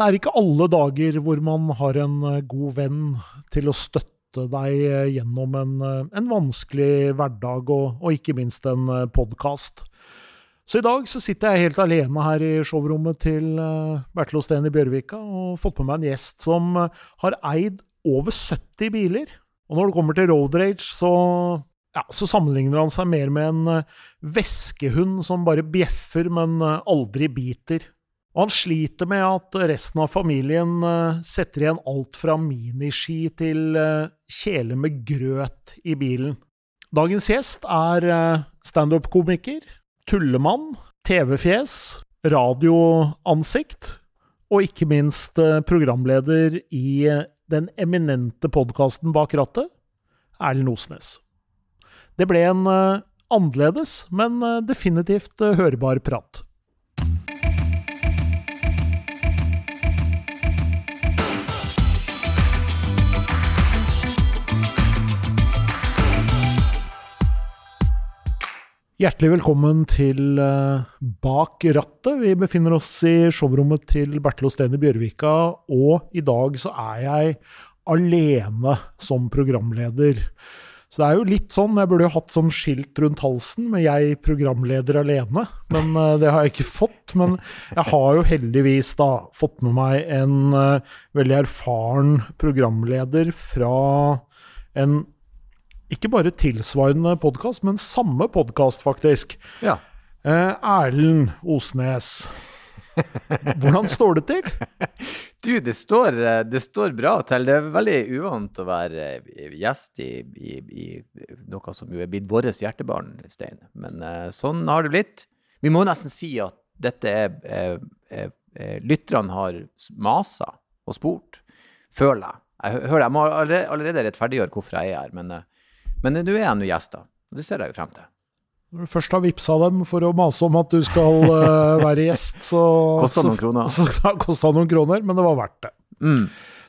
Det er ikke alle dager hvor man har en eh, god venn til å støtte deg eh, gjennom en, eh, en vanskelig hverdag, og, og ikke minst en podkast. Så i dag så sitter jeg helt alene her i showrommet til Bertil Osten i Bjørvika og fått med meg en gjest som har eid over 70 biler. Og når det kommer til road rage, så, ja, så sammenligner han seg mer med en veskehund som bare bjeffer, men aldri biter. Og han sliter med at resten av familien uh, setter igjen alt fra miniski til uh, kjele med grøt i bilen. Dagens gjest er uh, standup-komiker, tullemann, TV-fjes, radioansikt og ikke minst programleder i den eminente podkasten Bak rattet, Erlend Osnes. Det ble en annerledes, men definitivt hørbar prat. Hjertelig velkommen til uh, Bak rattet. Vi befinner oss i showrommet til Bertil Osten i Bjørvika, og i dag så er jeg alene som programleder. Så det er jo litt sånn, jeg burde jo hatt sånn skilt rundt halsen med 'jeg programleder alene', men uh, det har jeg ikke fått. Men jeg har jo heldigvis da fått med meg en uh, veldig erfaren programleder fra en ikke bare tilsvarende podkast, men samme podkast, faktisk. Ja. Eh, Erlend Osnes. Hvordan står det til? Du, det står, eh, det står, bra til. Det er veldig uvant å være eh, gjest i, i, i noe som jo er blitt vårt hjertebarn, Stein. Men uh, sånn har det blitt. Vi må nesten si at dette er, er, er, er Lytterne har masa og spurt, føler jeg. Jeg, hører, jeg må allerede rettferdiggjøre hvorfor jeg er her, men men nå er jeg nå gjest, da. Og det ser jeg jo frem til. Når du først har vippsa dem for å mase om at du skal uh, være gjest, så Kosta noen kroner. Så, så kosta noen kroner, men det var verdt det. Mm.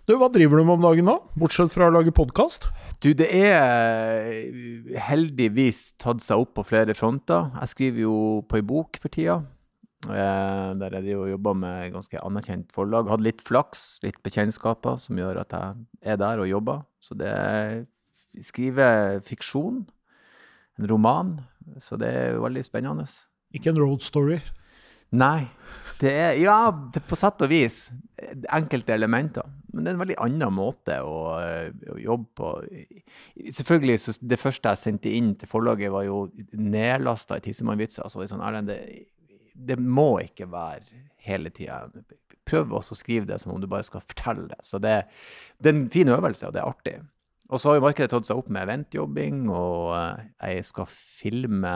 Du, Hva driver du med om dagen nå, bortsett fra å lage podkast? Du, det er heldigvis tatt seg opp på flere fronter. Jeg skriver jo på ei bok for tida. Eh, der jeg jo jobber med ganske anerkjent forlag. Hadde litt flaks, litt bekjentskaper, som gjør at jeg er der og jobber. Så det skriver fiksjon. En roman. Så det er jo veldig spennende. Ikke en road story? Nei. Det er Ja, det, på sett og vis. Enkelte elementer. Men det er en veldig annen måte å, å jobbe på. Selvfølgelig, så det første jeg sendte inn til forlaget, var jo nedlasta i Tissemannvitser. Altså, sånn, Erlend, det, det må ikke være hele tida. Prøv også å skrive det som om du bare skal fortelle det. Så det, det er en fin øvelse, og det er artig. Og så har jo markedet tatt seg opp med eventjobbing, og eh, jeg skal filme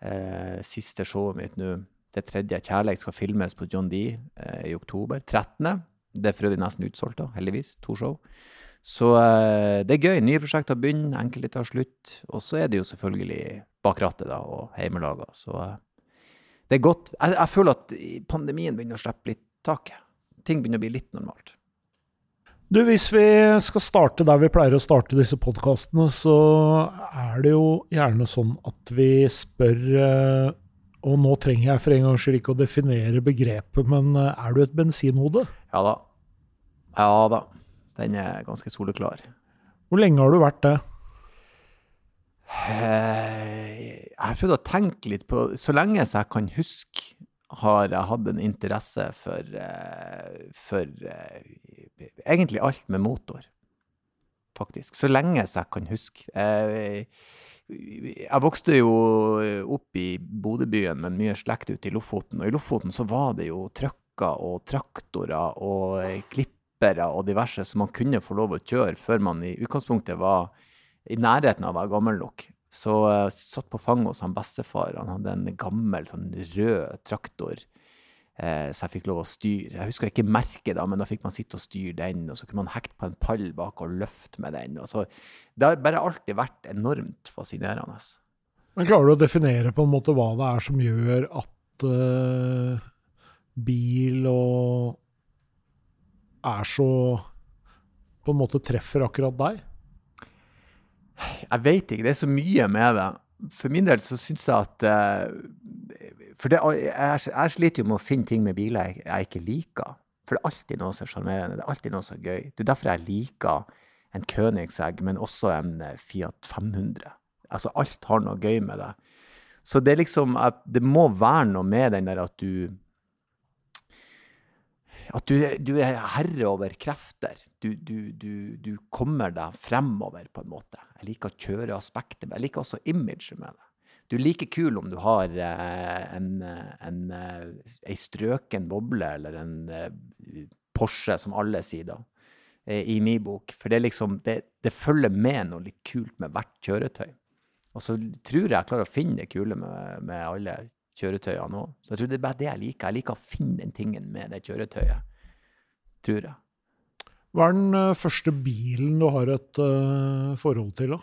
eh, siste showet mitt nå. Det tredje, 'Kjærleik', skal filmes på John D eh, i oktober. 13. Det er for øvrig nesten utsolgt, da, heldigvis. To show. Så eh, det er gøy. Nye prosjekter begynner, enkelte tar slutt. Og så er det jo selvfølgelig bak rattet da, og hjemmelaga. Så eh, det er godt. Jeg, jeg føler at pandemien begynner å slippe litt taket. Ting begynner å bli litt normalt. Du, Hvis vi skal starte der vi pleier å starte disse podkastene, så er det jo gjerne sånn at vi spør eh, Og nå trenger jeg for en gangs skyld ikke å definere begrepet, men eh, er du et bensinhode? Ja da. Ja da. Den er ganske soleklar. Hvor lenge har du vært det? Eh, jeg har prøvd å tenke litt på Så lenge jeg kan huske, har jeg hatt en interesse for, for egentlig alt med motor, faktisk. Så lenge jeg kan huske. Jeg, jeg vokste jo opp i Bodøbyen, men mye slekt ute i Lofoten. Og i Lofoten så var det jo trøkker og traktorer og klippere og diverse som man kunne få lov å kjøre før man i utgangspunktet var i nærheten av å være gammel nok. Så jeg satt på fanget hos han bestefar. Han hadde en gammel, sånn rød traktor Eh, så jeg fikk lov å styre. Jeg husker ikke merket, da, men da fikk man sitte og styre den. Og så kunne man hekte på en pall bak og løfte med den. Så, det har bare alltid vært enormt fascinerende. Men klarer du å definere på en måte hva det er som gjør at uh, bil og er så på en måte treffer akkurat deg? Jeg veit ikke. Det er så mye med det. For min del så syns jeg at uh, for det, jeg, jeg, sliter jo med å finne ting med biler jeg, jeg ikke liker. For det er alltid noe som er sjarmerende. Det er alltid noe som er gøy. Det er derfor jeg liker en Königsegg, men også en eh, Fiat 500. Altså, alt har noe gøy med det. Så det er liksom Det må være noe med den der at du At du, du er herre over krefter. Du, du, du, kommer deg fremover, på en måte. Jeg liker kjøreaspektet, men jeg liker også imaget med det. Du er like kul om du har eh, en, en, eh, ei strøken boble eller en eh, Porsche, som alle sier da, i min bok. For det, liksom, det, det følger med noe litt kult med hvert kjøretøy. Og så tror jeg jeg klarer å finne det kule med, med alle kjøretøyene òg. Så jeg tror det er bare det jeg liker. Jeg liker å finne den tingen med det kjøretøyet. Tror jeg. Hva er den første bilen du har et uh, forhold til, da?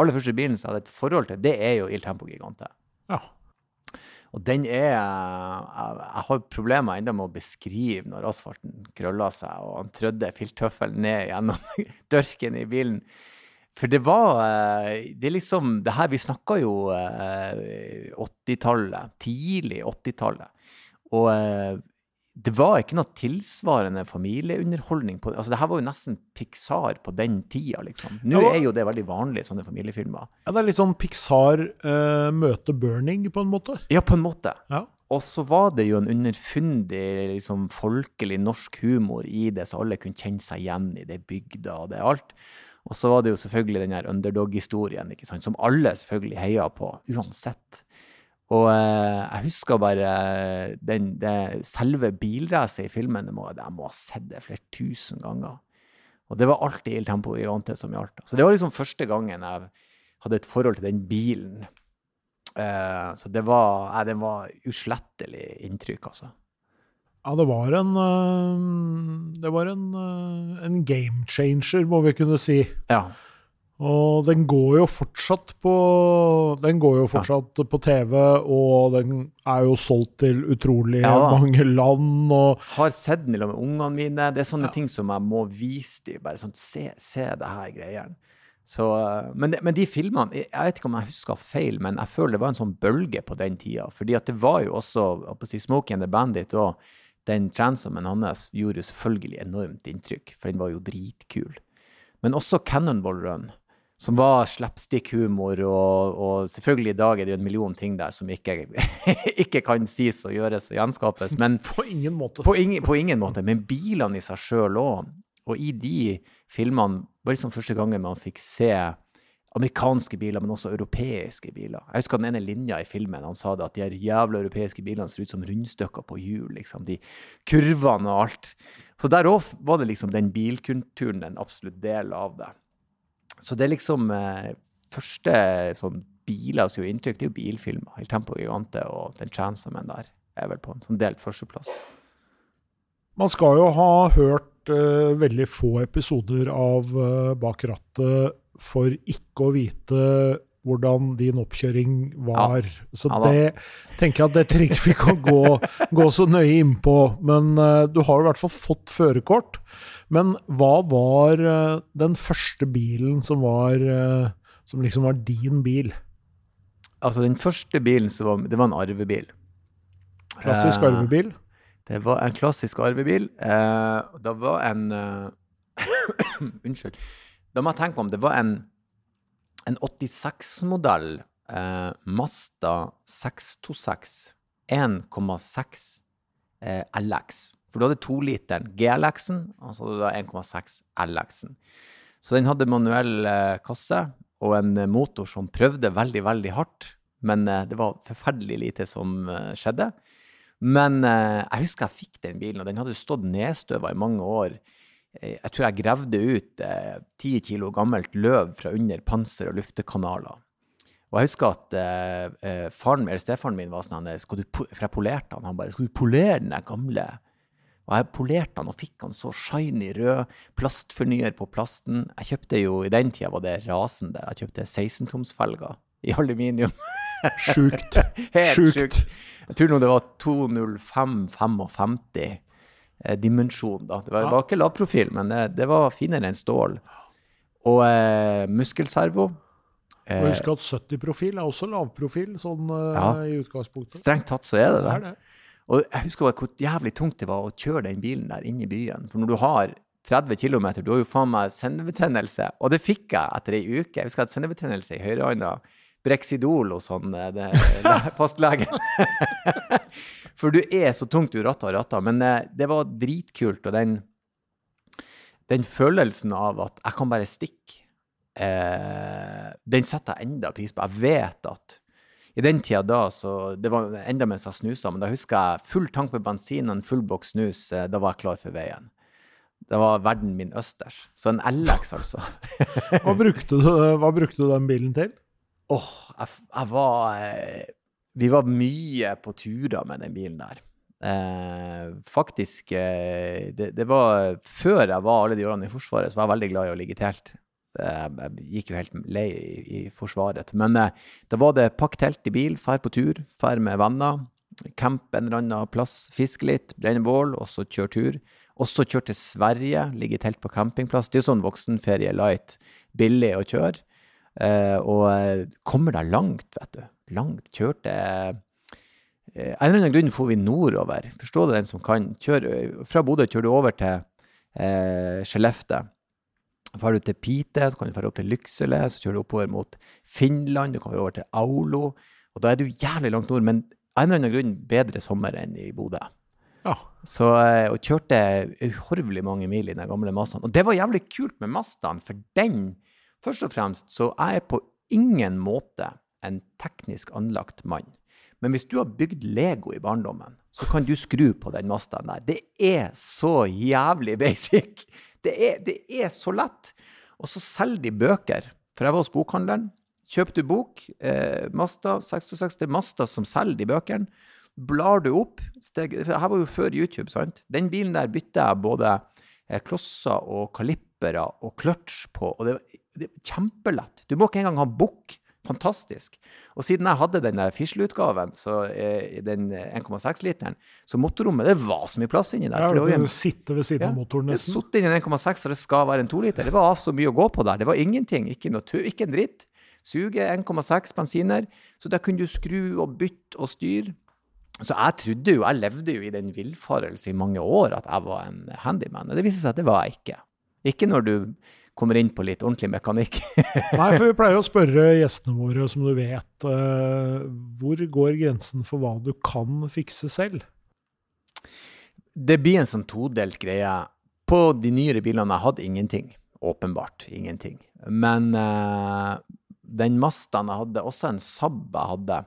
aller første bilen som jeg hadde et forhold til, det er jo Il Tempo Gigante. Ja. Og den er Jeg har problemer ennå med å beskrive når asfalten krøller seg og han trødde filttøffelen ned gjennom dørken i bilen. For det var eh, Det er liksom Det her Vi snakka jo 80-tallet. Eh, tidlig 80-tallet. Og eh, det var ikke noe tilsvarende familieunderholdning på det. Altså, det her var jo nesten Pixar på den tida, liksom. Nå ja, er jo det veldig vanlig, sånne familiefilmer. Ja, det er litt sånn Pixar uh, møter Burning, på en måte? Ja, på en måte. Ja. Og så var det jo en underfundig, liksom, folkelig norsk humor i det, så alle kunne kjenne seg igjen i det bygda og det alt. Og så var det jo selvfølgelig den her underdog-historien, som alle selvfølgelig heia på, uansett. Og eh, jeg husker bare den, det, selve bilracet i filmen. Det må, jeg må ha sett det flere tusen ganger. Og det var alltid Il Tempo Iante som gjaldt. Så det var liksom første gangen jeg hadde et forhold til den bilen. Eh, så det var, eh, det var uslettelig inntrykk, altså. Ja, det var en uh, Det var en, uh, en game changer, må vi kunne si. Ja. Og den går jo fortsatt på Den går jo fortsatt ja. på TV, og den er jo solgt til utrolig ja, mange land. Og Har sett den med ungene mine. Det er sånne ja. ting som jeg må vise dem. Bare sånn, se, se det her greiene. Så, men, men, de filmene Jeg vet ikke om jeg husker feil, men jeg føler det var en sånn bølge på den tida. fordi at det var jo også si, Smokey and the Bandit og den transomen hans gjorde jo selvfølgelig enormt inntrykk, for den var jo dritkul. Men også Cannonball Run som var slapstick-humor, og, og, selvfølgelig i dag er det jo en million ting der som ikke, ikke kan sies og gjøres og gjenskapes. Men, på ingen måte. På ingen, på ingen måte. Men bilene i seg sjøl òg. Og i de filmene var liksom første gangen man fikk se amerikanske biler, men også europeiske biler. Jeg husker den ene linja i filmen. Han sa det at de her jævla europeiske bilene ser ut som rundstykker på hjul. liksom, De kurvene og alt. Så der òg var det liksom den bilkulturen en absolutt del av det. Så det er liksom eh, første sånn biler som gjør inntrykk, det er jo bilfilmer. El Tempo Gigante og Den Chansamen der er vel på en sånn delt førsteplass. Man skal jo ha hørt uh, veldig få episoder av uh, Bak rattet for ikke å vite hvordan din oppkjøring var. Ja. Så ja, det tenker jeg at det trenger vi ikke å gå, gå så nøye innpå. Men uh, du har i hvert fall fått førerkort. Men hva var uh, den første bilen som var uh, som liksom var din bil? Altså, den første bilen var, det var en arvebil. Klassisk arvebil? Det var en klassisk arvebil. det var en Unnskyld. Da må jeg tenke om det var en en 86-modell eh, Mazda 626 1,6 eh, LX. For du hadde toliteren GLX-en, og så hadde du 1,6 LX-en. Så den hadde manuell eh, kasse og en motor som prøvde veldig, veldig hardt. Men eh, det var forferdelig lite som eh, skjedde. Men eh, jeg husker jeg fikk den bilen, og den hadde stått nedstøva i mange år. Eh, jeg tror jeg gravde ut eh, ti eh, kilo gammelt løv fra under panser og luftekanaler. Og jeg husker at eh, eh faren, eller stefaren min var sånn skal du, For jeg polerte han. Han bare 'Skal du polere den gamle?' Og jeg polerte han og fikk han så shiny rød plastfornyer på plasten. Jeg kjøpte jo, I den tida var det rasende. Jeg kjøpte 16-tomsfelger i aluminium. Sjukt. Helt sjukt. sjukt. Jeg tror nå det var 205-55 eh, dimensjon. Da. Det var, ja. var ikke lavprofil, men det, det, var finere enn stål. Og eh, muskelservo. Eh, og husk at 70-profil er også lavprofil, sånn eh, ja. i utgangspunktet. Strengt tatt så er det det. er det. Og jeg husker hvor jævlig tungt det var å kjøre den bilen der inn i byen. For når du har 30 km, du har jo faen meg sendebetennelse. Og det fikk jeg etter ei uke. Jeg husker at sendebetennelse i høyrehånda. Brexidol sånn, det, det, fastlegen. For du er så tungt du ratter og ratter. Men eh, det var dritkult. Og den, den følelsen av at jeg kan bare stikke, eh, den setter jeg enda pris på. Jeg vet at i den tida da, så Det var enda mens jeg snusa, men da husker jeg full tank med bensin og en full boks snus. Eh, da var jeg klar for veien. Det var verden min østers. Så en LX, altså. hva, brukte du, hva, brukte du, den bilen til? Åh, oh, jeg, jeg, var eh, Vi var mye på turer med den bilen der. Eh, faktisk eh, det, det, var Før jeg var alle de årene i Forsvaret, så var jeg veldig glad i å ligge i telt. Jeg gikk jo helt lei i, i Forsvaret. Men eh, da var det pakk telt i bil, fær på tur, fær med venner. Camp en eller annen plass, fiske litt, brenne bål, og så kjøre tur. Også kjøre til Sverige, ligge i telt på campingplass. Det er jo sånn voksenferie light. Billig å kjøre. Eh, og eh, kommer deg langt, vet du. Langt. Kjørte eh, Av en eller annen grunn får vi nordover. Forstå det, den som kan. Kjør, fra Bodø kjører du over til eh, Skellefteå. Drar du til Pite, så kan du dra opp til Lyksele, så kjører du oppover mot Finland, du kan dra over til Aulo. Og da er du jævlig langt nord, men av en eller annen grunn bedre sommer enn i Bodø. Ja. Så, og kjørte uhorvelig mange mil i den gamle Mazdaen. Og det var jævlig kult med Mazdaen, for den Først og fremst så er jeg på ingen måte en teknisk anlagt mann. Men hvis du har bygd Lego i barndommen, så kan du skru på den Mazdaen der. Det er så jævlig basic. Det er, det er så lett. Og så selger de bøker. For jeg var hos bokhandleren. Kjøper du bok, eh, Masta 66, det er Masta som selger de bøkene. Blar du opp steg, Her var jo før YouTube, sant? Den bilen der bytta jeg både eh, klosser og kalippere og clutch på. Og det, det er kjempelett. Du må ikke engang ha bukk fantastisk. Og siden jeg hadde den Fischl-utgaven, eh, den 1,6-literen, så motorrommet Det var så mye plass inni der. Ja, for det var jo en, sitte ved siden ja, av motoren nesten. Sitte inni en 1,6 og det skal være en 2-liter. Det var så mye å gå på der. Det var ingenting. Ikke, noe, ikke en dritt. Suge 1,6 bensiner. Så der kunne du skru og bytte og styre. Så jeg trodde jo, jeg levde jo i den villfarelse i mange år at jeg var en handyman. Og Det viste seg at det var jeg ikke. Ikke når du kommer inn på litt ordentlig mekanikk. Nei, for vi pleier å spørre gjestene våre, som du vet, uh, hvor går grensen for hva du kan fikse selv? Det blir en sånn todelt greie. På de nyere bilene jeg hadde ingenting. Åpenbart ingenting. Men uh, den Mazdaen jeg hadde, også en Saab jeg hadde,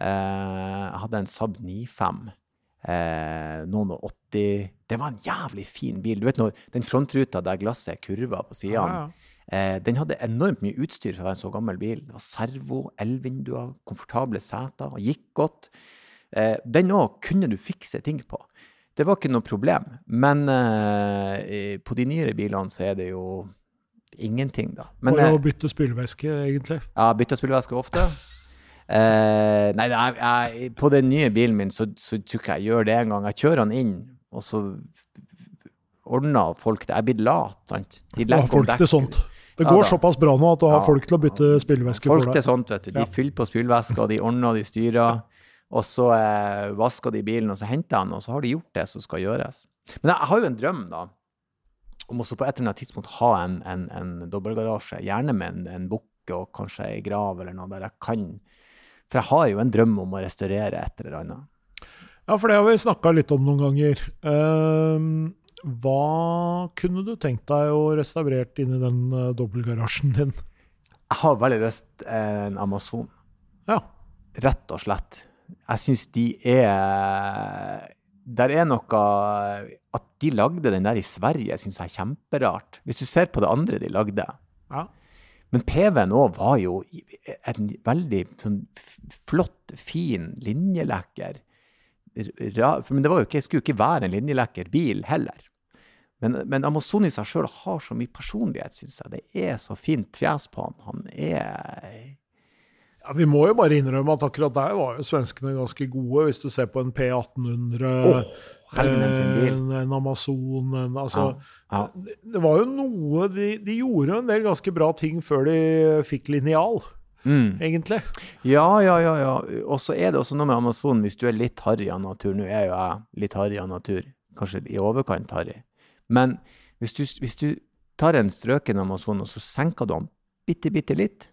uh, jeg hadde en Saab 95 eh, noen og 80 Det var en jævlig fin bil. Du vet når den frontruta der glasset er kurva på sidene, ja, ja. eh, den hadde enormt mye utstyr for å være en så gammel bil. Det var servo, elvinduer, komfortable seter, og gikk godt. Eh, den òg kunne du fikse ting på. Det var ikke noe problem. Men eh, på de nyere bilene så er det jo ingenting, da. Men, og å eh, bytte spylevæske, egentlig? Ja, bytte spylevæske ofte. Eh, nei, jeg, jeg, på den nye bilen min så, så tror ikke jeg gjør det engang. Jeg kjører den inn, og så ordner folk det. Jeg blir lat, sant. De legger folk til sånt. Det går ja, såpass bra nå at du har ja, folk til å bytte spylevæske for deg. Folk til sånt, vet du. De ja. fyller på spylevæska, de ordner, de styrer. Og så eh, vasker de bilen, og så henter jeg den, og så har de gjort det som skal gjøres. Men jeg har jo en drøm, da, om også på et eller annet tidspunkt ha en, en, en dobbeltgarasje. Gjerne med en, en bukke og kanskje ei grav eller noe der jeg kan for jeg har jo en drøm om å restaurere et eller annet. Ja, for det har vi snakka litt om noen ganger. Uh, hva kunne du tenkt deg å restaurert inni den uh, dobbeltgarasjen din? Jeg har veldig lyst en Amazon. Ja. Rett og slett. Jeg syns de er Der er noe At de lagde den der i Sverige, syns jeg er kjemperart. Hvis du ser på det andre de lagde. Ja. Men PV-en òg var jo en veldig sånn flott, fin linjelekker. Men det ikke, skulle ikke være en linjelekker bil heller. Men, men Amazon i seg sjøl har så mye personlighet, syns jeg. Det er så fint fjes på han. Han er ja, Vi må jo bare innrømme at akkurat der var jo svenskene ganske gode, hvis du ser på en P1800. Oh. En, en, Amazon en, altså, ja, ja. Det, var jo noe de, de, gjorde en del ganske bra ting før de fikk linjal. Mm. egentlig. Ja, ja, ja. ja. Og så er det også noe med Amazon, hvis du er litt harry av natur. Nå er jo jeg litt harry av natur, kanskje i overkant harry. Men hvis du, hvis du tar en strøken Amazon, og så senker du den bitte, bitte litt,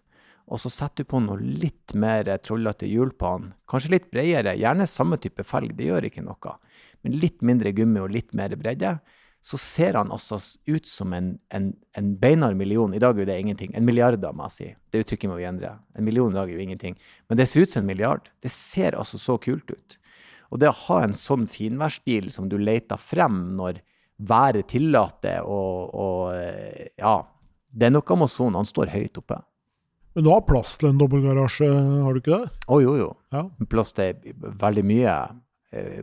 og så setter du på noe litt mer trollete hjul på den, kanskje litt bredere, gjerne samme type felg, det gjør ikke noe, men litt mindre gummi og litt mer bredde, så ser han altså ut som en, en, en beinar million. I dag er jo det ingenting. En milliard, da, må jeg si. Det uttrykket må vi endre. En million i dag er jo ingenting. Men det ser ut som en milliard. Det ser altså så kult ut. Og det å ha en sånn finværsbil som du leter frem når været tillater, og, og ja Det er noe Amazon. Han står høyt oppe. Men du har plass til en dobbeltgarasje, har du ikke det? Å, jo, jo. Ja. Plass til veldig mye. Eh,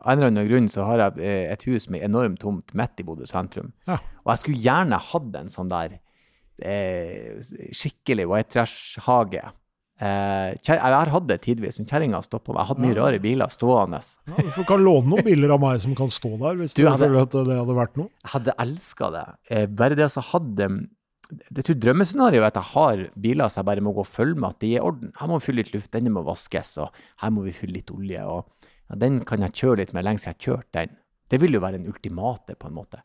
Av en eller annen grunn så har jeg eh, et hus med enormt tomt midt i Bodø sentrum. Ja. Og jeg skulle gjerne hatt en sånn der eh, skikkelig white trash-hage. Eh, jeg har hatt det tidvis, men kjerringa har stoppa meg. Jeg har hatt mye Ja. rare biler stående. Ja, du får- kan låne noen biler av meg som kan stå der, hvis Du du, hadde- føler at det hadde vært noe. Jeg hadde elska det. Eh, bare det å ha dem Jeg tror drømmescenarioet er at jeg har biler så jeg bare må gå og følge med at de er i orden. Her må vi fylle litt luft, denne må vaskes, og her må vi fylle litt olje. og ja, Den kan jeg kjøre litt med lenge siden jeg har kjørt den. Det vil jo være en ultimate, på en måte.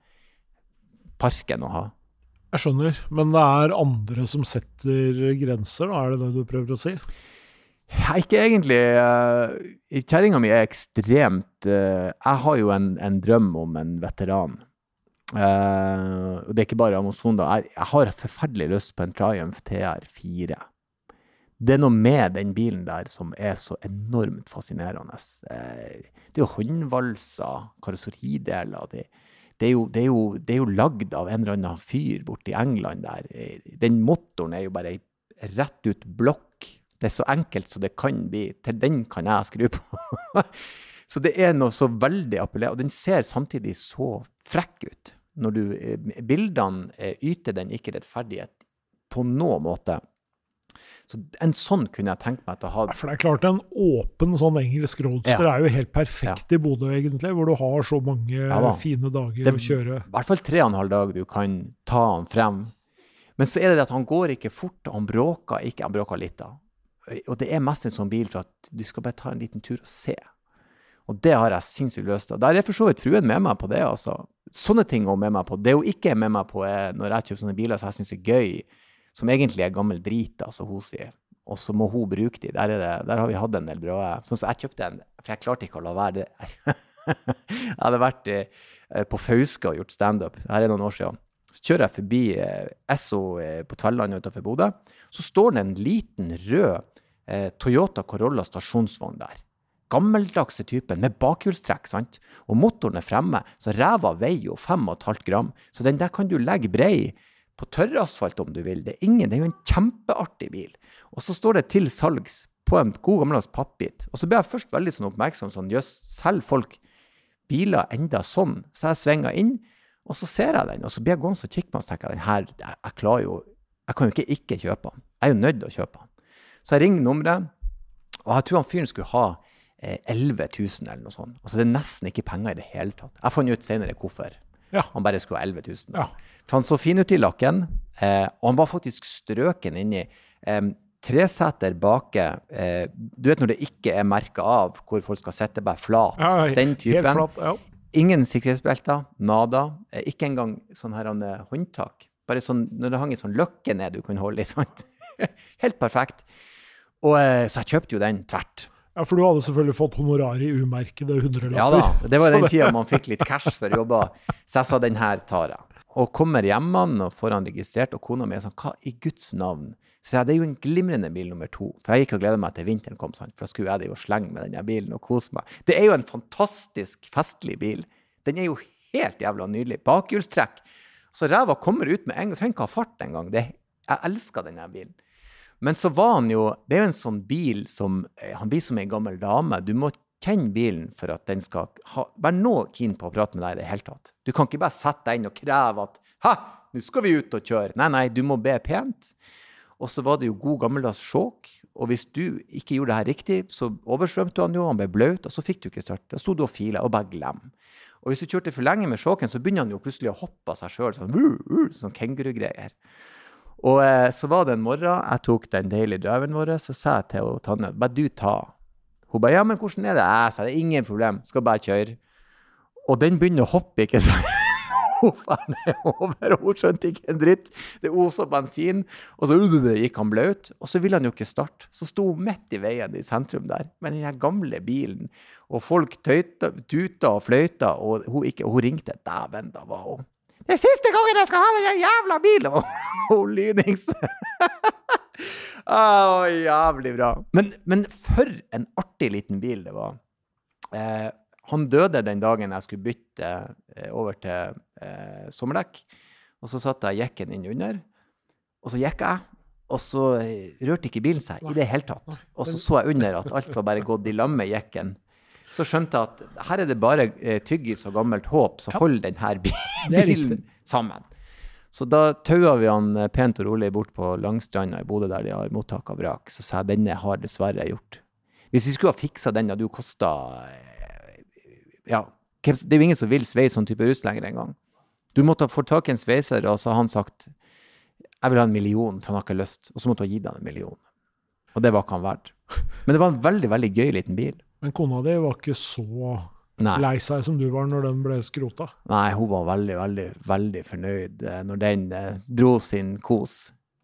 Parken å ha. Jeg skjønner, men det er andre som setter grenser, da, er det det du prøver å si? Ja, ikke egentlig. Uh, Kjerringa mi er ekstremt eh, Jeg har jo en, en drøm om en veteran. Og det er ikke bare Amazon, da. Jeg, jeg har forferdelig lyst på en Triumph TR4. Det er noe med den bilen der som er så enormt fascinerende. Eh, det er jo håndvalser, karosserideler. Det, det, er jo, det, det er jo lagd av en eller annen fyr borte i England der. Eh, Den motoren er jo bare ei rett ut blokk. Det er så enkelt som det kan bli. Til den kan jeg skru på. så det er noe så veldig appellerende. Og den ser samtidig så frekk ut. Når du, eh, bildene eh, yter den ikke rettferdighet på noen måte. Så en sånn kunne jeg tenkt meg til å ha. For det er klart, en åpen sånn engelsk roadster Ja. er jo helt perfekt i Bodø, egentlig, hvor du har så mange Ja fine dager Det- å kjøre. I hvert fall tre og en halv dag du kan ta han frem. Men så er det det at han går ikke fort, og han bråker ikke. Han bråker litt, da. Og det er mest en sånn bil for at du skal bare ta en liten tur og se. Og det har jeg sinnssykt lyst til. Der er for så vidt fruen med meg på det, altså. Sånne ting er med meg på. Det hun ikke er med meg på, er når jeg kjøper sånne biler som jeg syns er gøy, som egentlig er gammel drit, altså hun sier. Og så må hun bruke de. Der, er det, der har vi hatt en del bra Sånn som jeg kjøpte en, for jeg klarte ikke å la være det. jeg hadde vært eh, på Fauske og gjort standup. Her er noen år siden. Så kjører jeg forbi eh, Esso eh, på Tvelland utenfor Bodø. Så står det en liten rød eh, Toyota Corolla stasjonsvogn der. Gammeldagse typen med bakhjulstrekk, sant. Og motoren er fremme, så ræva veier jo 5,5 gram. Så den der kan du legge brei på tørrasfalt om du vil. Det er ingen, det er jo en kjempeartig bil. Og så står det til salgs på en god gammeldags pappbit. Og så ble jeg først veldig sånn oppmerksom sånn, jøss, selger folk biler enda sånn? Så jeg svinga inn, og så ser jeg den, og så blir jeg gående og kikke på den, og så tenker jeg den her, jeg, jeg klarer jo Jeg kan jo ikke ikke kjøpe den. Jeg er jo nødt til å kjøpe den. Så jeg ringer nummeret, og jeg tror han fyren skulle ha 11 000 eller noe sånt. Altså det er nesten ikke penger i det hele tatt. Jeg fant ut senere hvorfor. Ja. Han bare skulle ha 11 000. Ja. For han så fin ut i lakken, eh, og han var faktisk strøken inni. Eh, treseter bake eh, Du vet når det ikke er merka av hvor folk skal sitte bare flat. Ja, den typen. Flatt, ja. Ingen sikkerhetsbelter, nada. Eh, ikke engang sånn her eh, håndtak. Bare sånn, når det hang en sånn løkke ned du kunne holde i. Helt perfekt. Og, eh, så jeg kjøpte jo den tvert. Ja, for du hadde selvfølgelig fått honorar i umerkede hundrelapper. Ja da, det var den tida man fikk litt cash for jobba. Så jeg sa den her tar jeg. Og kommer hjem og får han registrert, og kona mi er sånn, hva i Guds navn? Så jeg, det er jo en glimrende bil nummer to. For jeg gikk og gleda meg til vinteren kom, sant? for da skulle jeg det jo slenge med denne bilen og kose meg. Det er jo en fantastisk festlig bil. Den er jo helt jævla nydelig. Bakhjulstrekk. Så ræva kommer ut med en gang. Trenger ikke ha fart engang. Det- Jeg elsker denne bilen. Men så var han jo Det er jo en sånn bil som eh, Han blir som ei gammel dame. Du må kjenne bilen for at den skal ha, være noe keen på å prate med deg i det hele tatt. Du kan ikke bare sette deg inn og kreve at Hæ, nå skal vi ut og kjøre. Nei, nei, du må be pent. Og så var det jo god gammeldags sjåk. Og hvis du ikke gjorde det her riktig, så oversvømte han jo, han ble blaut, og så fikk du ikke start. Da sto du og fila, og bare glem. Og hvis du kjørte for lenge med sjåken, så begynner han jo plutselig å hoppe av seg sjøl, sånn, uh, uh, sånn kengurugreier. Og eh, så var det en morgen, jeg tok den deilige driveren vår, så sa jeg til Tanne bare du ta. Hun bare ja, men hvordan er det? Jeg sa det er ingen problem, skal bare kjøre. Og den begynner å hoppe, ikke sant. Nedover, og hun skjønte ikke en dritt. Det osa bensin, og så gikk han blaut. Og så ville han jo ikke starte. Så sto hun midt i veien i sentrum der med den gamle bilen. Og folk tøyta, tuta og fløyta, og hun, ikke, hun ringte. Dæven, da var hun det er siste gangen jeg skal ha den jævla bilen! Og lynings. oh, jævlig bra. Men, men, for en artig liten bil det var. Eh, han døde den dagen jeg skulle bytte eh, over til eh, sommerdekk. Og så satte jeg jekken inn under, og så gikk jeg. Og så eh, rørte ikke bilen seg i det hele tatt. Og så så jeg under at alt var bare gått i lag med jekken så skjønte jeg at her er det bare eh, tyggis og gammelt håp ja. holder denne bilen sammen. Så da taua vi han eh, pent og rolig bort på Langstranda i Bodø, der de har mottak av vrak. Så sa jeg denne har dessverre gjort. Hvis vi skulle ha fiksa den, hadde jo kosta eh, Ja, det er jo ingen som vil sveise sånn type rust lenger engang. Du måtte ha fått tak i en sveiser, og så har han sagt jeg vil ha en million, for han har ikke lyst. Og så måtte ha gitt han en million. Og det var ikke han verdt. Men det var en veldig, veldig gøy liten bil. Men kona di var ikke så Nei. lei seg som du var når den ble skrota? Nei, hun var veldig, veldig, veldig fornøyd eh, når den eh, dro sin kos.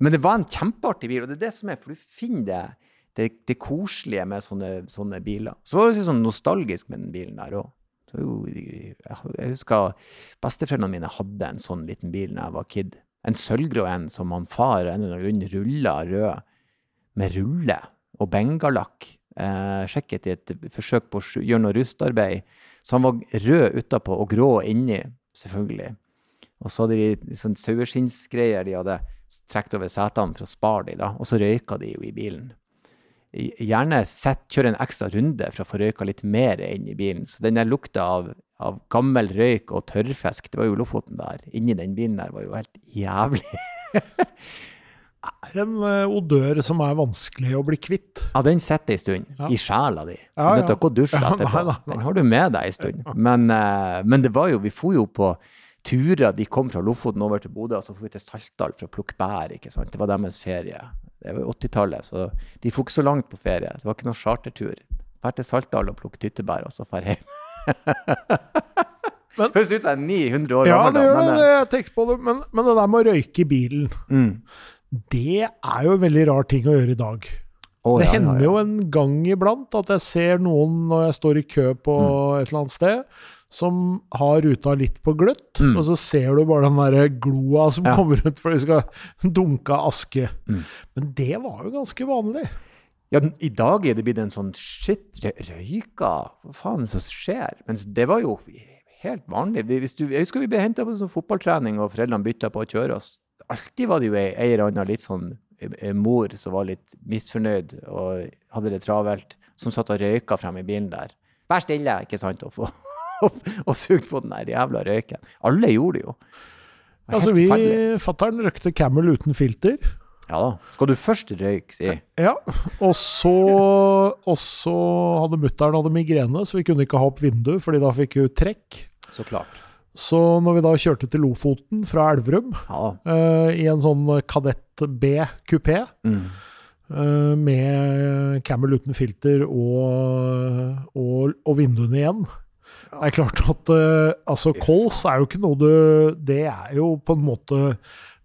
Men det var en kjempeartig bil, og det er det som er, for du finner det, det, det koselige med sånne, sånne, biler. Så var det sånn nostalgisk med den bilen der òg. Jeg husker besteforeldrene mine hadde en sånn liten bil da jeg var kid. En sølvgrå en som han far en eller annen grunn rulla rød, med rulle og bengalakk eh, sjekket i et forsøk på å gjøre noe rustarbeid. Så han var rød utapå og grå inni, selvfølgelig. Og så hadde de sånn saueskinnsgreier de hadde trukket over setene for å spare de da, og så røyka de jo i bilen. Gjerne sett, kjøre en ekstra runde for å få røyka litt mer inn i bilen. Så den der lukta av, av gammel røyk og tørrfisk, det var jo Lofoten der. Inni den bilen der var jo helt jævlig. er en uh, odør som er vanskelig å bli kvitt. Ja, den sitter ei stund ja. i sjela di. Du ja, ja. til å dusje etterpå. Nei, nei. Den har du med deg ei stund. Men, uh, men, det var jo, vi for jo på turer. De kom fra Lofoten over til Bodø, og så for vi til Saltdal for å plukke bær. ikke sant? Det var deres ferie. Det var 80-tallet, så de for ikke så langt på ferie. Det var ikke noen chartertur. Dra til Saltdal og plukker tyttebær, og så dra hjem. Høres ut som jeg er 900 år ja, gammel. Ja, det gjør det. Eh, jeg tenkte på det. Men, men, det der med å røyke i bilen mm. Det er jo en veldig rar ting å gjøre i dag. Oh, det ja, hender ja, ja. jo en gang iblant at jeg ser noen når jeg står i kø på mm. et eller annet sted, som har ruta litt på gløtt, mm. og så ser du bare den der gloa som kommer ut for de skal dunke aske. Mm. Men det var jo ganske vanlig. Ja, I dag er det blitt en sånn shit, røyka, hva faen som skjer? Mens det var jo helt vanlig. Hvis du, jeg husker vi ble henta på sånn fotballtrening, og foreldrene bytta på å kjøre oss alltid var det jo ei, eller anna litt sånn mor som var litt misfornøyd og hadde det travelt, som satt og røyka frem i bilen der. Vær stille, ikke sant, og, få, og sug på den der jævla røyken. Alle gjorde det jo. Det altså, vi, Fattern røykte Camel uten filter. Ja da. Skal du først røyke, si? Ja. Og så, og så hadde mutter'n migrene, så vi kunne ikke ha opp vinduet, fordi da fikk hun trekk. Så klart. Så når vi da kjørte til Lofoten fra Elverum ja. uh, i en sånn Kadett B kupé mm. uh, med Camel uten filter og, og, og vinduene igjen Det er klart at uh, altså Kols er jo ikke noe du Det er jo på en måte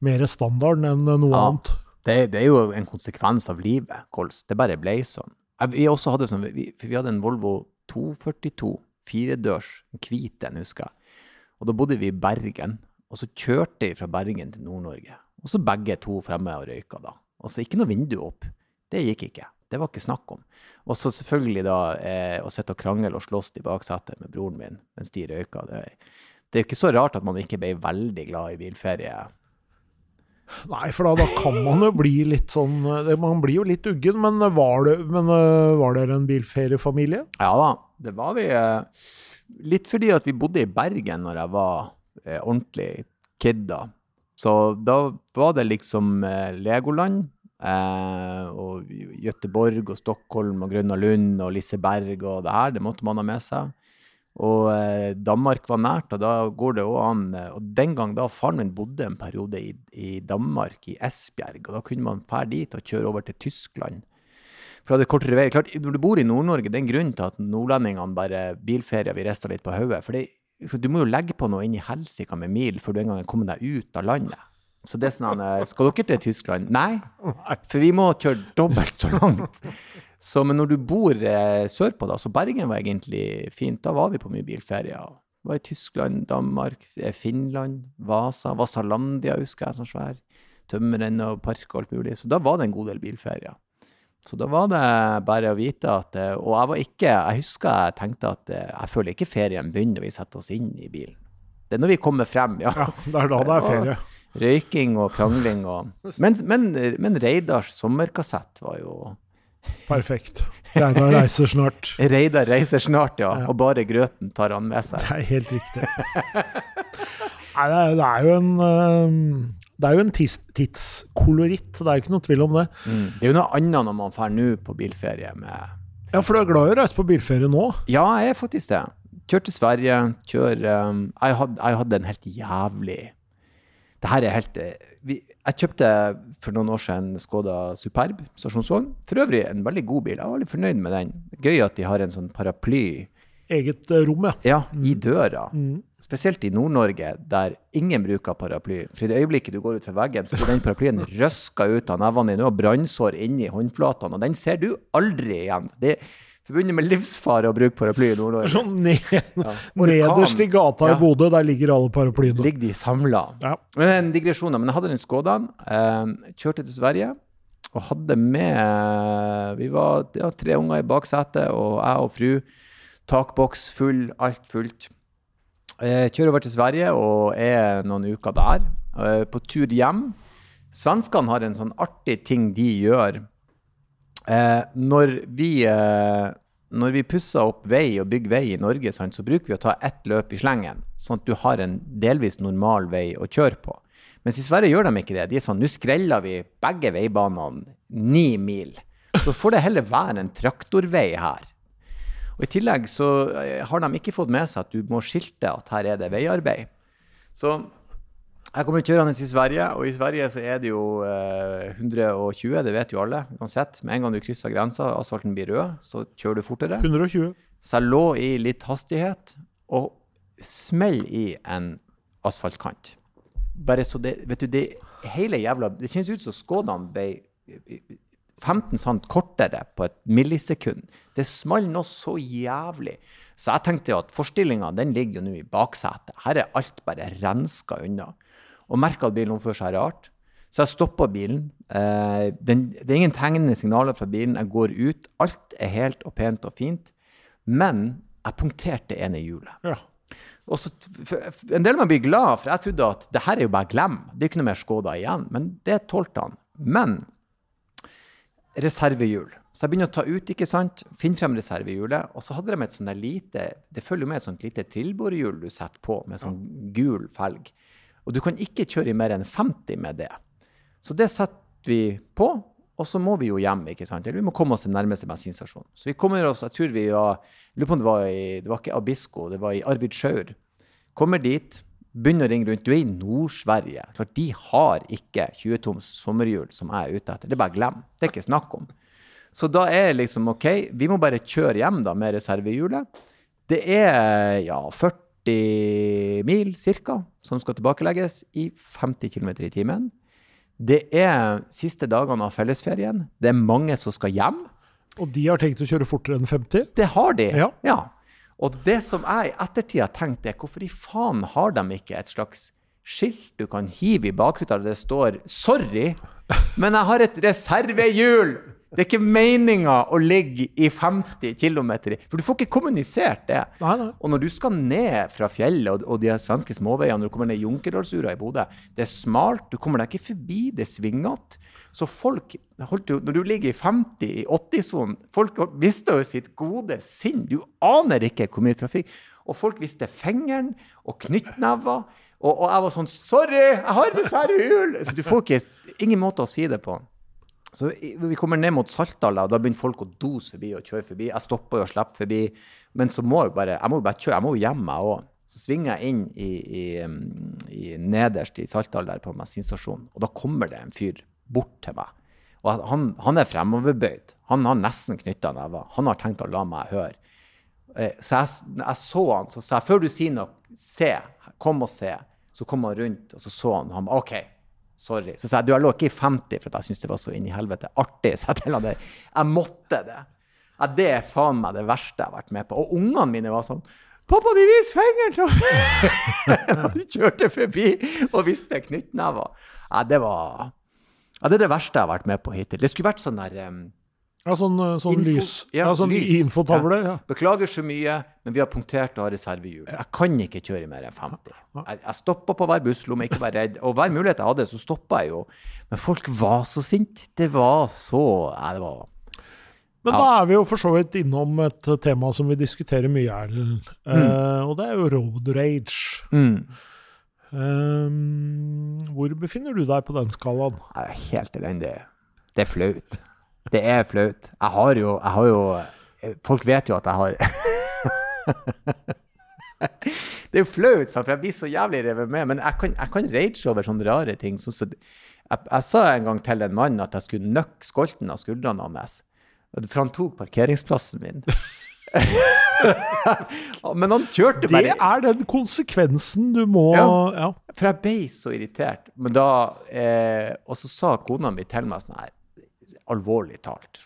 mer standarden enn noe ja. annet. Det, det, er jo en konsekvens av livet, kols. Det bare ble sånn. Vi, også hadde sånn, vi, vi hadde en Volvo 242 firedørs, hvit en, husker jeg. Og da bodde vi i Bergen. Og så kjørte jeg fra Bergen til Nord-Norge. Og så begge to fremme og røyka, da. Og så ikke noe vindu opp. Det gikk ikke. Det var ikke snakk om. Og så selvfølgelig da eh, å sitte og krangle og slåss i baksetet med broren min mens de røyka. Det, det er jo ikke så rart at man ikke ble veldig glad i bilferie. Nei, for da, da kan man jo bli litt sånn Man blir jo litt uggen, men var, det, men eh, var dere en bilferiefamilie? Ja da, det var vi. Eh, Litt fordi at vi bodde i Bergen når jeg var eh, ordentlig kid, da. Så da var det liksom eh, Legoland. Eh, og Gøteborg og Stockholm og Grønna Lund og Liseberg og det her. Det måtte man ha med seg. Og eh, Danmark var nært, og da går det òg an eh, Og den gang da faren min bodde en periode i, i Danmark, i Esbjerg, og da kunne man fære dit og kjøre over til Tyskland. For det er kortere vei. Klart, Når du bor i Nord-Norge, det er en grunn til at nordlendingene bare bilferier vi rister litt på hodet. For det, du må jo legge på noe inn i helsika med mil før du en gang er kommet deg ut av landet. Så det er sånn eh, Skal dere til Tyskland? Nei, for vi må kjøre dobbelt så langt. Så, men når du bor eh, sørpå, da, så Bergen var egentlig fint. Da var vi på mye bilferier. Var i Tyskland, Danmark, eh, Finland, Vasa. Vasalandia husker jeg, sånn svær. Tømmeren og park og alt mulig. Så da var det en god del bilferier. Så da var det bare å vite at eh, Og jeg var ikke Jeg husker jeg tenkte at eh, jeg føler ikke ferien begynner når vi setter oss inn i bilen. Det er når vi kommer frem, ja. Ja, det er da det er ferie. Røyking og krangling og Men, men, men Reidars sommerkassett var jo Perfekt. Reidar reiser snart. Reidar reiser snart, ja. Ja. Og bare grøten tar han med seg. Det er helt riktig. Nei, det er, det er jo en eh, Det er jo en tids, tidskoloritt, det er jo ikke noe tvil om det. Mm. Det er jo noe annet når man drar nå på bilferie med Ja, for du er glad i å reise på bilferie nå? Ja, jeg er faktisk det. Kjør til Sverige, kjør um, Jeg hadde en helt jævlig Det her er helt eh, vi, Jeg kjøpte for noen år siden en Skoda Superb stasjonsvogn. For øvrig en veldig god bil. Jeg var veldig fornøyd med den. Gøy at de har en sånn paraply Eget eh, rom, ja. ja, i døra. Mm. Spesielt i Nord-Norge, der ingen bruker paraply. For i det øyeblikket du går ut fra veggen, så blir den paraplyen røska ut av nevene dine og brannsår inni håndflatene, og den ser du aldri igjen. Det er forbundet med livsfare å bruke paraply i Nord-Norge. Sånn ned, Ja. nederst i gata Ja. i Bodø, der ligger alle paraplyene. Ligger de samla. Ja. Men en. Men jeg hadde den Skodaen. Eh, kjørte til Sverige og hadde med Vi var ja, tre unger i baksetet, og jeg og fru. Takboks full, alt fullt. Eh, kjører over til Sverige og er noen uker der. Eh, på tur hjem. Svenskene har en sånn artig ting de gjør. Eh, når vi når vi pusser opp vei og bygger vei i Norge, så bruker vi å ta ett løp i slengen, sånn at du har en delvis normal vei å kjøre på. Mens i Sverige gjør de ikke det. De er sånn, nå skreller vi begge veibanene ni mil. Så får det heller være en traktorvei her. Og I tillegg så eh, har de ikke fått med seg at du må skilte at her er det veiarbeid. Så jeg kommer kjørende i Sverige, og i Sverige så er det jo eh, 120, det vet jo alle uansett. Med en gang du krysser grensa, asfalten blir rød, så kjører du fortere. 120. Så jeg lå i litt hastighet og smell i en asfaltkant. Bare så det Vet du, det hele jævla Det kjennes ut som skådene ble 15 cent kortere på et millisekund. Det smalt noe så jævlig. Så jeg tenkte jo at forstillinga den ligger jo nå i baksetet. Her er alt bare renska unna. Og merka at bilen oppfører seg rart. Så jeg stoppa bilen. Eh, den, det er ingen tegnende signaler fra bilen. Jeg går ut. Alt er helt og pent og fint. Men jeg punkterte ene hjulet. Ja. Og så, en del av meg blir glad, for jeg trodde at det her er jo bare glem. Det er ikke noe mer Skoda igjen. Men det tålte han. Men reservehjul. Så jeg begynner å ta ut, ikke sant. Finne frem reservehjulet. Og så hadde de et sånt der lite Det følger med et sånt lite trillbårhjul du setter på, med sånn gul felg. Og du kan ikke kjøre i mer enn 50 med det. Så det setter vi på, og så må vi jo hjem, ikke sant. Eller vi må komme oss til nærmeste bensinstasjon. Så vi kommer oss, jeg tror vi var lurer på om det var i Det var ikke Abisko, det var i Arvid Sjaur. Kommer dit, begynner å ringe rundt. Du er i Nord-Sverige. Klart, De har ikke 20-toms sommerhjul som jeg er ute etter. Det er bare glem. Det er ikke snakk om. Så da er det liksom OK, vi må bare kjøre hjem da med reservehjulet. Det er ja 40 mil ca. som skal tilbakelegges i 50 km i timen. Det er siste dagene av fellesferien. Det er mange som skal hjem. Og de har tenkt å kjøre fortere enn 50? Det har de. ja. Ja. Og det som jeg i ettertid har tenkt, er hvorfor i faen har de ikke et slags skilt du kan hive i bakruta der det står 'Sorry, men jeg har et reservehjul'! Det er ikke meninga å ligge i 50 km i For du får ikke kommunisert det. Nei, nei. Og når du skal ned fra fjellet og, og de svenske småveiene, når du kommer ned Junkerdalsura i Bodø, det er smalt, du kommer deg ikke forbi, det er svingete. Så folk jo, Når du ligger i 50 i 80-sonen, folk mista jo sitt gode sinn. Du aner ikke hvor mye trafikk. Og folk viste fingeren og knyttnever. Og, og jeg var sånn Sorry, jeg har reservehjul! Så du får ikke ingen måte å si det på. Så vi kommer ned mot Saltdal, og da begynner folk å dose forbi og kjøre forbi. Jeg stopper og slipper forbi, men så må jeg bare, jeg må bare kjøre, jeg må jo hjem jeg òg. Så svinger jeg inn i, i, i nederst i Saltdal der på bensinstasjonen, og da kommer det en fyr bort til meg. Og han, han er fremoverbøyd. Han har nesten knytta never. Han har tenkt å la meg høre. Eh, Så jeg, jeg så han, så sa jeg før du sier noe, se, kom og se. Så kom han rundt, og så så han. Han OK, sorry. Så sa jeg du, jeg lå ikke i 50 for jeg syntes det var så inn i helvete artig. Så jeg han, det. Jeg måtte det. Ja, det er faen meg det verste jeg har vært med på. Og ungene mine var sånn Pappa, de viser fingeren! De kjørte forbi og viste knyttnever. Ja, det var ja, Det er det verste jeg har vært med på hittil. Det skulle vært sånn der um, Ja, sånn, eh, sånn Info- lys. ja, sånn lys. infotavle. Ja. Beklager så mye, men vi har punktert og har reservehjul. Jeg kan ikke kjøre mer enn 50. Jeg, jeg stoppa på hver busslomme, ikke vær redd. Og hver mulighet jeg hadde, så stoppa jeg jo. Men folk var så sinte. Det var så ja, det var Men Ja. da er vi jo for så vidt innom et tema som vi diskuterer mye, Erlend. Eh, og det er jo road rage. mm. Eh, hvor befinner du deg på den skalaen? Jeg er helt elendig. Det er flaut. Det er flaut. Jeg har jo, jeg har jo Folk vet jo at jeg har Det er jo flaut, for jeg blir så jævlig revet med. Men jeg kan, kan rage over sånne rare ting. Så, så, jeg, jeg sa en gang til en mann at jeg skulle nøkke skolten av skuldrene hans. For han tok parkeringsplassen min. Men han kjørte Det er den konsekvensen du må Ja. ja. For jeg ble så irritert. Men da, eh, og så sa kona mi til meg sånn her, alvorlig talt.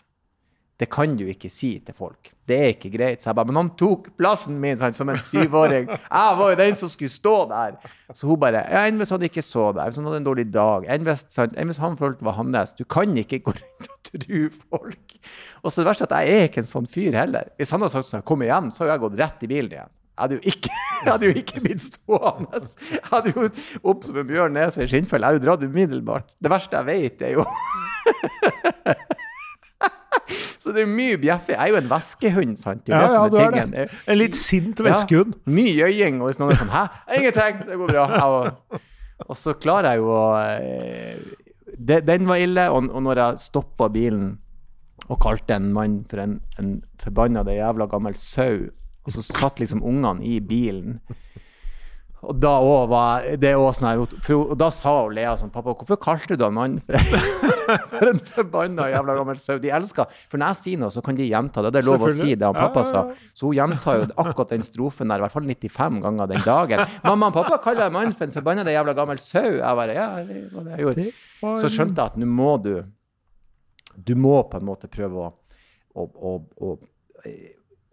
Det kan du ikke si til folk. Det er ikke greit. Så jeg bare, men han tok plassen min sant, som en syvåring. Jeg var jo den som skulle stå der. Så hun bare ja, Enn hvis han ikke så deg? Hvis han hadde en dårlig dag? Enn hvis, han følte det var hans? Du kan ikke gå rundt og tru folk. Og så det verste er at jeg er ikke en sånn fyr heller. Hvis han hadde sagt sånn, kom hjem, så hadde jeg gått rett i bilen igjen. Jeg hadde jo ikke, hadde jo ikke blitt stående. Jeg hadde jo opp som en bjørn nese i skinnfell. Jeg hadde jo dratt umiddelbart. Det verste jeg vet, er jo Så det er mye bjeffing. Jeg er jo en veskehund, sant? Det er Ja, det ja, du er det. En litt sint veskehund. Ja, mye øying. Og hvis noen er sånn Hæ? Ingenting, det går bra. Og, og så klarer jeg jo å eh, det, Den var ille. Og, og når jeg stoppa bilen og kalte en mann for en, en forbanna jævla gammel sau, og så satt liksom ungene i bilen og da òg var det også sånn her for, Og da sa hun Lea sånn Pappa, hvorfor kalte du han mann for, en forbanna jævla gammel sau? De elsker For når jeg sier noe, så kan de gjenta det. Det er lov å si det han pappa sa. Så hun gjentar jo akkurat den strofen der i hvert fall 95 ganger den dagen. Mamma og pappa kaller en mann for en forbanna jævla gammel sau. Jeg bare Ja, det var det jeg gjorde. Så skjønte jeg at nå må du Du må på en måte prøve å, å, å,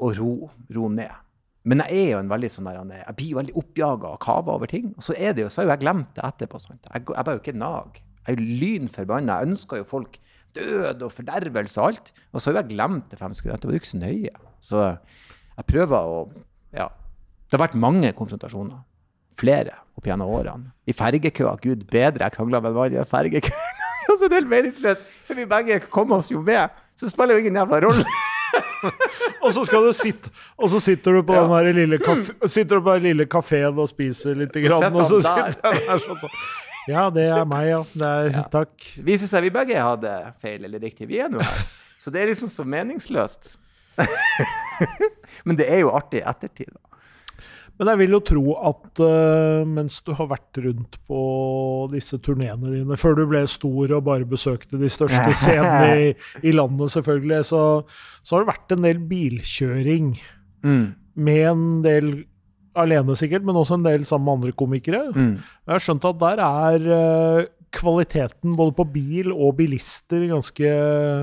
å ro, ro ned. Men jeg er jo en veldig sånn der, er- jeg blir veldig oppjaga og kava over ting. Og så er det jo, så har jo jeg glemt det etterpå. Sant? Jeg, jeg bare jo ikke nag. Jeg er jo lynforbanna. Jeg ønsker jo folk død og fordervelse og alt. Og så har jo jeg glemt det fem sekunder etterpå. Det er jo ikke så nøye. Så jeg prøver å Ja. Det har vært mange konfrontasjoner. Flere opp gjennom årene. I fergekøa. Gud bedre, jeg krangla med en mann i fergekøa. fergekø. Det er helt meningsløst, for vi begge kom oss jo med. Så det spiller jo ingen jævla rolle. Og så skal du sitte Og så sitter du på Ja. den der lille kafé, sitter du på den lille kafeen og spiser litt, Så grann, og så der. sitter han der sånn sånn. Ja, det er meg, ja. Det er, Takk. viser seg vi begge hadde feil eller riktig. Vi er nå her. Så det er liksom så meningsløst. Men det er jo artig i ettertid. da. Men jeg vil jo tro at uh, mens du har vært rundt på disse turneene dine, før du ble stor og bare besøkte de største scenene i, i landet, selvfølgelig, så, så har det vært en del bilkjøring. Med en del alene, sikkert, men også en del sammen med andre komikere. Jeg har skjønt at der er uh, kvaliteten både på bil og bilister ganske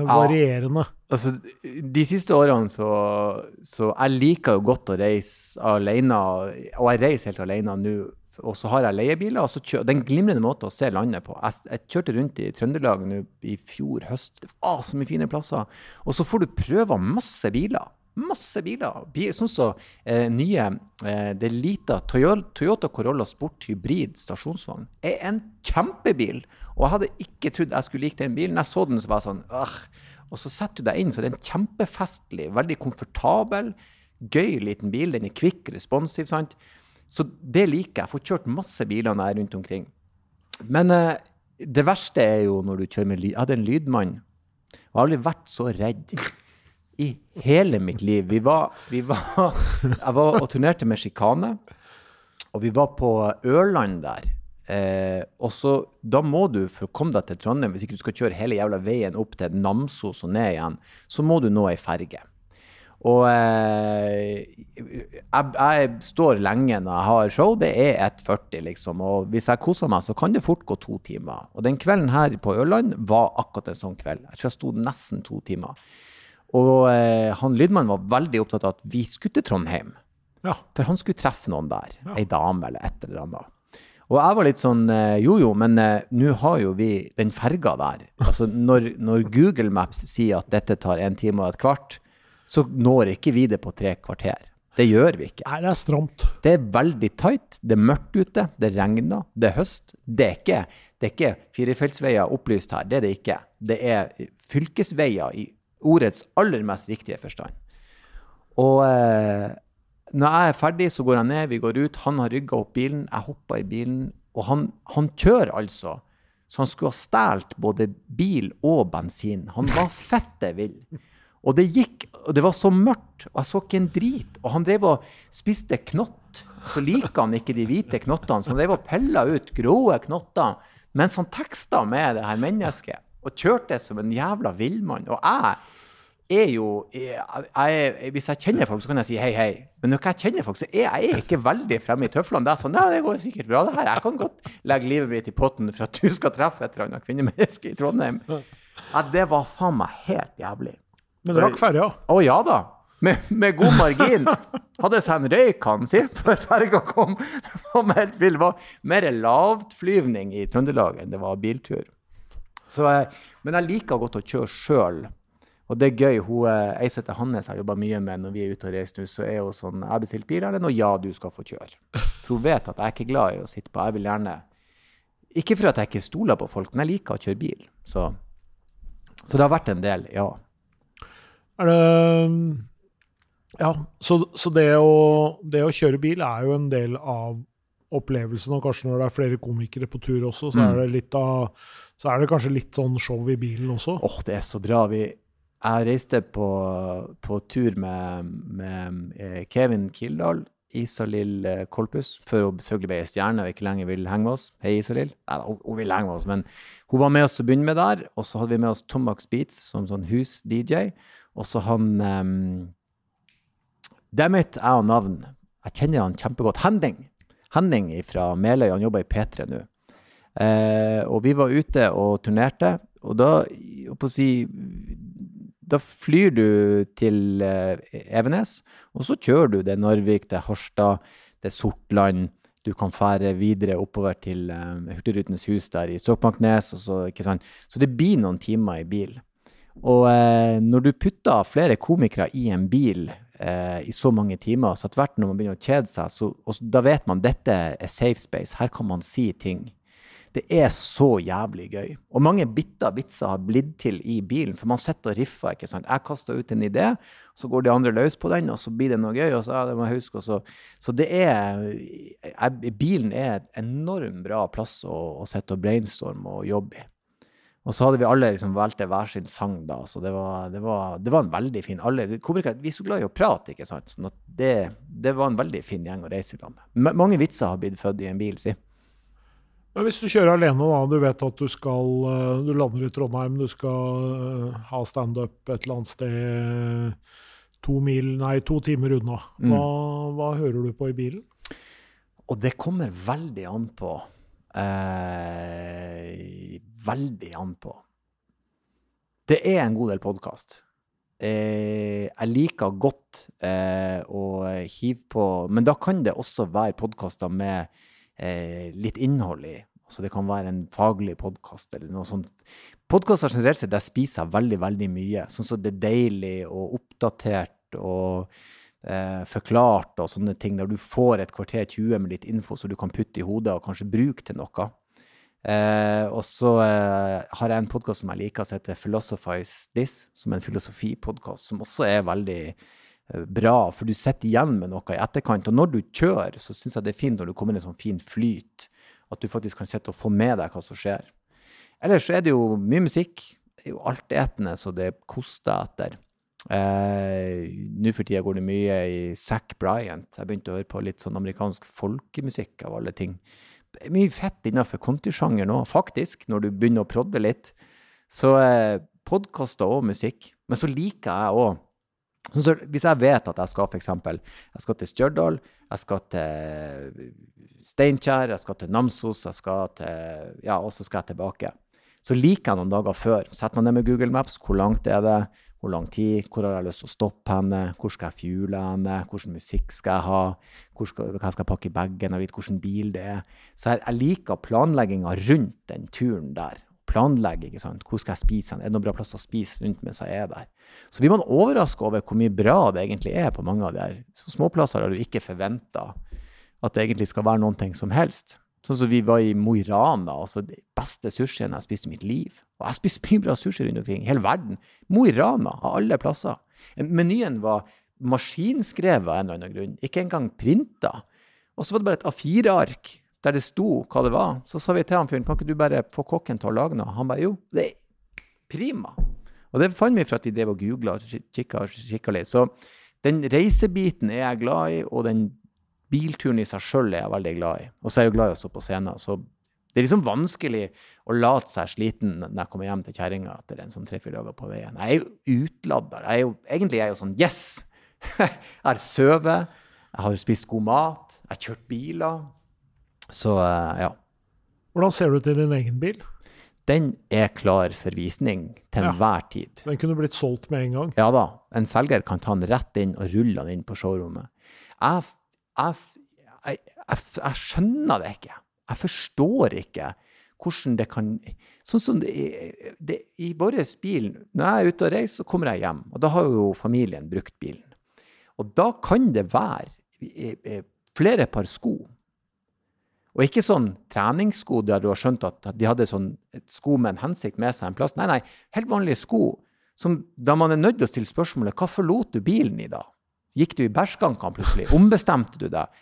varierende. Altså, de siste årene så, så Jeg liker jo godt å reise alene, og jeg reiser helt alene nå. Og så har jeg leiebiler. og så Det er en glimrende måte å se landet på. Jeg, jeg kjørte rundt i Trøndelag nå i fjor høst. Det var så mye fine plasser. Og så får du prøve masse biler. Masse biler. Bi- Sånn som eh, nye eh, Det Lita Toyota, Toyota Corolla Sport Hybrid stasjonsvogn er en kjempebil. Og jeg hadde ikke trodd jeg skulle like den bilen. Jeg så den, så var jeg sånn «Åh». Og så setter du deg inn, så det er en kjempefestlig, veldig komfortabel, gøy liten bil. Den er kvikk, responsiv, sant. Så det liker jeg. Jeg får kjørt masse biler når jeg er rundt omkring. Men uh, det verste er jo når du kjører med lyd. Jeg hadde en lydmann jeg har aldri vært så redd i hele mitt liv. Vi var, vi var Jeg var og turnerte med sjikane, og vi var på Ørland der. Eh, og så, Da må du, for å komme deg til Trondheim, hvis ikke du skal kjøre hele jævla veien opp til Namsos og ned igjen, så må du nå ei ferge. Og eh, jeg, jeg, står lenge når jeg har show. Det er 1,40, liksom. Og hvis jeg koser meg, så kan det fort gå to timer. Og den kvelden her på Ørland var akkurat en sånn kveld. Jeg tror jeg sto nesten to timer. Og eh, han lydmannen var veldig opptatt av at vi skulle til Trondheim. Ja. For han skulle treffe noen der. Ja. Ei dame eller et eller annet. Og jeg var litt sånn eh, jo jo, men eh, nå har jo vi den ferga der. Altså når, når Google Maps sier at dette tar en time og et kvart, så når ikke vi det på tre kvarter. Det gjør vi ikke. Nei, det er stramt. Det er veldig tight, det er mørkt ute, det regner, det er høst. Det er ikke, det er ikke firefeltsveier opplyst her, det er det ikke. Det er fylkesveier i ordets aller mest riktige forstand. Og eh, når jeg er ferdig, så går jeg ned, vi går ut. Han har rygga opp bilen, jeg hoppa i bilen. Og han, han kjører altså. Så han skulle ha stjålet både bil og bensin. Han var fette vill. Og det gikk, og det var så mørkt, og jeg så ikke en drit. Og han drev og spiste knott. Så liker han ikke de hvite knottene, så han drev og pilla ut grå knotter mens han teksta med det her mennesket. Og kjørte som en jævla villmann. Og jeg er jo jeg, jeg, Hvis jeg kjenner folk, så kan jeg si hei, hei. Men når jeg kjenner folk, så er jeg ikke veldig fremme i tøflene. Det er sånn, ja, det går sikkert bra, det her. Jeg kan godt legge livet mitt i potten for at du skal treffe et eller annet kvinnemenneske i Trondheim. Ja, det var faen meg helt jævlig. Men rakk ferja. Å ja da. Med, med god margin. Hadde seg en røyk, han si, før ferga kom. Det var helt vill. Det var mer lavtflyvning i Trøndelag enn det var biltur. Så, men jeg liker godt å kjøre sjøl. Og det er gøy. Hun, eh, Ei som heter Hannes, har jobba mye med når vi er ute og reiser nå, så er hun sånn Jeg har bestilt bil, Erlend, og ja, du skal få kjøre. For hun vet at jeg er ikke glad i å sitte på. Jeg vil gjerne Ikke for at jeg ikke stoler på folk, men jeg liker å kjøre bil. Så, så det har vært en del, ja. Er det Ja, så, så det, å, det å kjøre bil er jo en del av opplevelsen, og kanskje når det er flere komikere på tur også, så, Mm. er, det litt av, så er det kanskje litt sånn show i bilen også. Åh, det er så bra. Vi, jeg reiste på, på tur med, med eh, Kevin Kildahl, Isalill eh, Kolpus, før hun selvfølgelig ble ei stjerne og ikke lenger vil henge med oss. Hei, Isalill. Nei, hun, vil henge med oss, men hun var med oss til å begynne med der. Og så hadde vi med oss Tomax Beats som sånn hus-DJ. Og så han um, Dammit, jeg og navn. Jeg kjenner han kjempegodt. Henning. Henning fra Meløy, han jobber i P3 nå. Eh, og vi var ute og turnerte, og da, jeg å si, da flyr du til eh, Evenes, og så kjører du. Det Narvik, det Harstad, det Sortland. Du kan fære videre oppover til Hurtigrutens hus der i Stokmarknes. Så, så det blir noen timer i bil. Og eh, når du putter flere komikere i en bil eh, i så mange timer, så etter hvert når man begynner å kjede seg, så, da vet man dette er safe space. Her kan man si ting. Det er så jævlig gøy. Og mange bitter vitser har blitt til i bilen, for man sitter og riffer. ikke sant? Jeg kaster ut en idé, så går de andre løs på den, og så blir det noe gøy. og Så ja, det må jeg huske, og så, så det er jeg, Bilen er et enormt bra plass å, å sitte og brainstorme og jobbe i. Og så hadde vi alle liksom valgt hver sin sang, da, så det var, det var, det var en veldig fin alle, komikere, Vi er så glad i å prate, ikke sant. Sånn det, det var en veldig fin gjeng å reise i lag med. Mange vitser har blitt født i en bil, si. Men hvis du kjører alene, da, du vet at du skal eh, Du lander i Trondheim, du skal eh, ha standup et eller annet sted to mil, nei, to timer unna. Mm. Hva, hva hører du på i bilen? Og det kommer veldig an på. Eh, veldig an på. Det er en god del podkast. Eh, jeg liker godt eh, å hive på Men da kan det også være podkaster med eh, litt innhold i. Altså det kan være en faglig podkast eller noe sånt. Podkaster generelt sett, der spiser jeg veldig, veldig mye. Sånn som det er deilig og oppdatert og eh, forklart og sånne ting, der du får et kvarter 20 med litt info som du kan putte i hodet og kanskje bruke til noe. Eh, og så eh, har jeg en podkast som jeg liker, som heter Philosophize This, som er en filosofipodkast, som også er veldig bra, for du sitter igjen med noe i etterkant. Og når du kjører, så syns jeg det er fint når du kommer i en sånn fin flyt, at du faktisk kan sitte og få med deg hva som skjer. Ellers så er det jo mye musikk. Det er jo altetende så det koster etter. Eh, Nå for tida går det mye i Zack Bryant. Jeg begynte å høre på litt sånn amerikansk folkemusikk av alle ting. Det er mye fett innenfor countrysjangeren òg, faktisk, når du begynner å prodde litt. Så eh, podkaster og musikk. Men så liker jeg òg så hvis jeg vet at jeg skal f.eks. jeg skal til Stjørdal, jeg skal til Steinkjer, jeg skal til Namsos, jeg skal til Ja, og så skal jeg tilbake. Så liker jeg noen dager før. Setter meg ned med Google Maps. Hvor langt er det? Hvor lang tid? Hvor har jeg lyst til å stoppe henne? Hvor skal jeg fuele henne? Hvilken musikk skal jeg ha? Hvor skal, hva skal jeg pakke i bagen? Jeg vet hvilken bil det er. Så jeg, jeg liker planlegginga rundt den turen der planlegge. ikke sant? Hvor skal jeg spise? hen? Er det noen bra plass å spise rundt mens jeg er der? Så blir man overraska over hvor mye bra det egentlig er på mange av de her så småplasser har du ikke forventa at det egentlig skal være noen ting som helst. Sånn som vi var i Mo i Rana, altså det beste sushien jeg har spist i mitt liv. Og jeg har spist mye bra sushi rundt omkring hele verden. Mo i Rana, av alle plasser. Menyen var maskinskrevet av en eller annen grunn, ikke engang printa. Og så var det bare et A4-ark der det sto hva det var. Så sa vi til han fyren kan ikke du bare få kokken til å lage noe? Han bare jo, det er prima. Og det fant vi for at de drev og googla og kikka litt. Så den reisebiten er jeg glad i, og den bilturen i seg sjøl er jeg veldig glad i. Og så er jeg jo glad i å stå på scenen. Så det er liksom vanskelig å late seg sliten når jeg kommer hjem til kjerringa etter en sånn tre-fire dager på veien. Jeg er jo utladda. Egentlig er jeg jo sånn Yes! jeg har sovet, jeg har spist god mat, jeg har kjørt biler. Så eh, ja. Hvordan ser du til din egen bil? Den er klar for visning til Ja. enhver tid. Den kunne blitt solgt med en gang. Ja da, en selger kan ta den rett inn og rulle den inn på showrommet. Jeg, jeg, jeg, jeg, skjønner det ikke. Jeg forstår ikke hvordan det kan Sånn som det, det, I vår bil, når jeg er ute og reiser, så kommer jeg hjem. Og da har jo familien brukt bilen. Og da kan det være flere par sko. Og ikke sånn treningssko der du har skjønt at de hadde sånn sko med en hensikt med seg en plass. Nei, nei, helt vanlige sko. Som, da man er nødt til å stille spørsmålet hva forlot du bilen i da? Gikk du i bæsjskankene plutselig? Ombestemte du deg?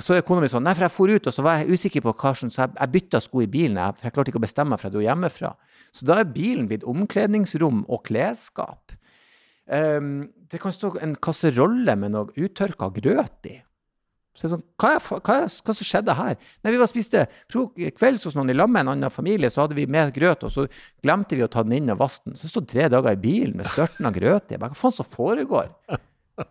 Så er kona mi sånn Nei, for jeg for ut, og så var jeg usikker på hva som Så jeg, jeg bytta sko i bilen, jeg, for jeg klarte ikke å bestemme meg for jeg dro hjemmefra. Så da er bilen blitt omkledningsrom og klesskap. Um, det kan stå en kasserolle med noe uttørka grøt i. Så sånn, hva, hva, hva, hva som skjedde her? Nei, Vi var spiste kvelds hos noen i lag med en annen familie, så hadde vi med grøt, og så glemte vi å ta den inn og vaske den. Så stod tre dager i bilen med størten av grøt i. Hva faen som foregår?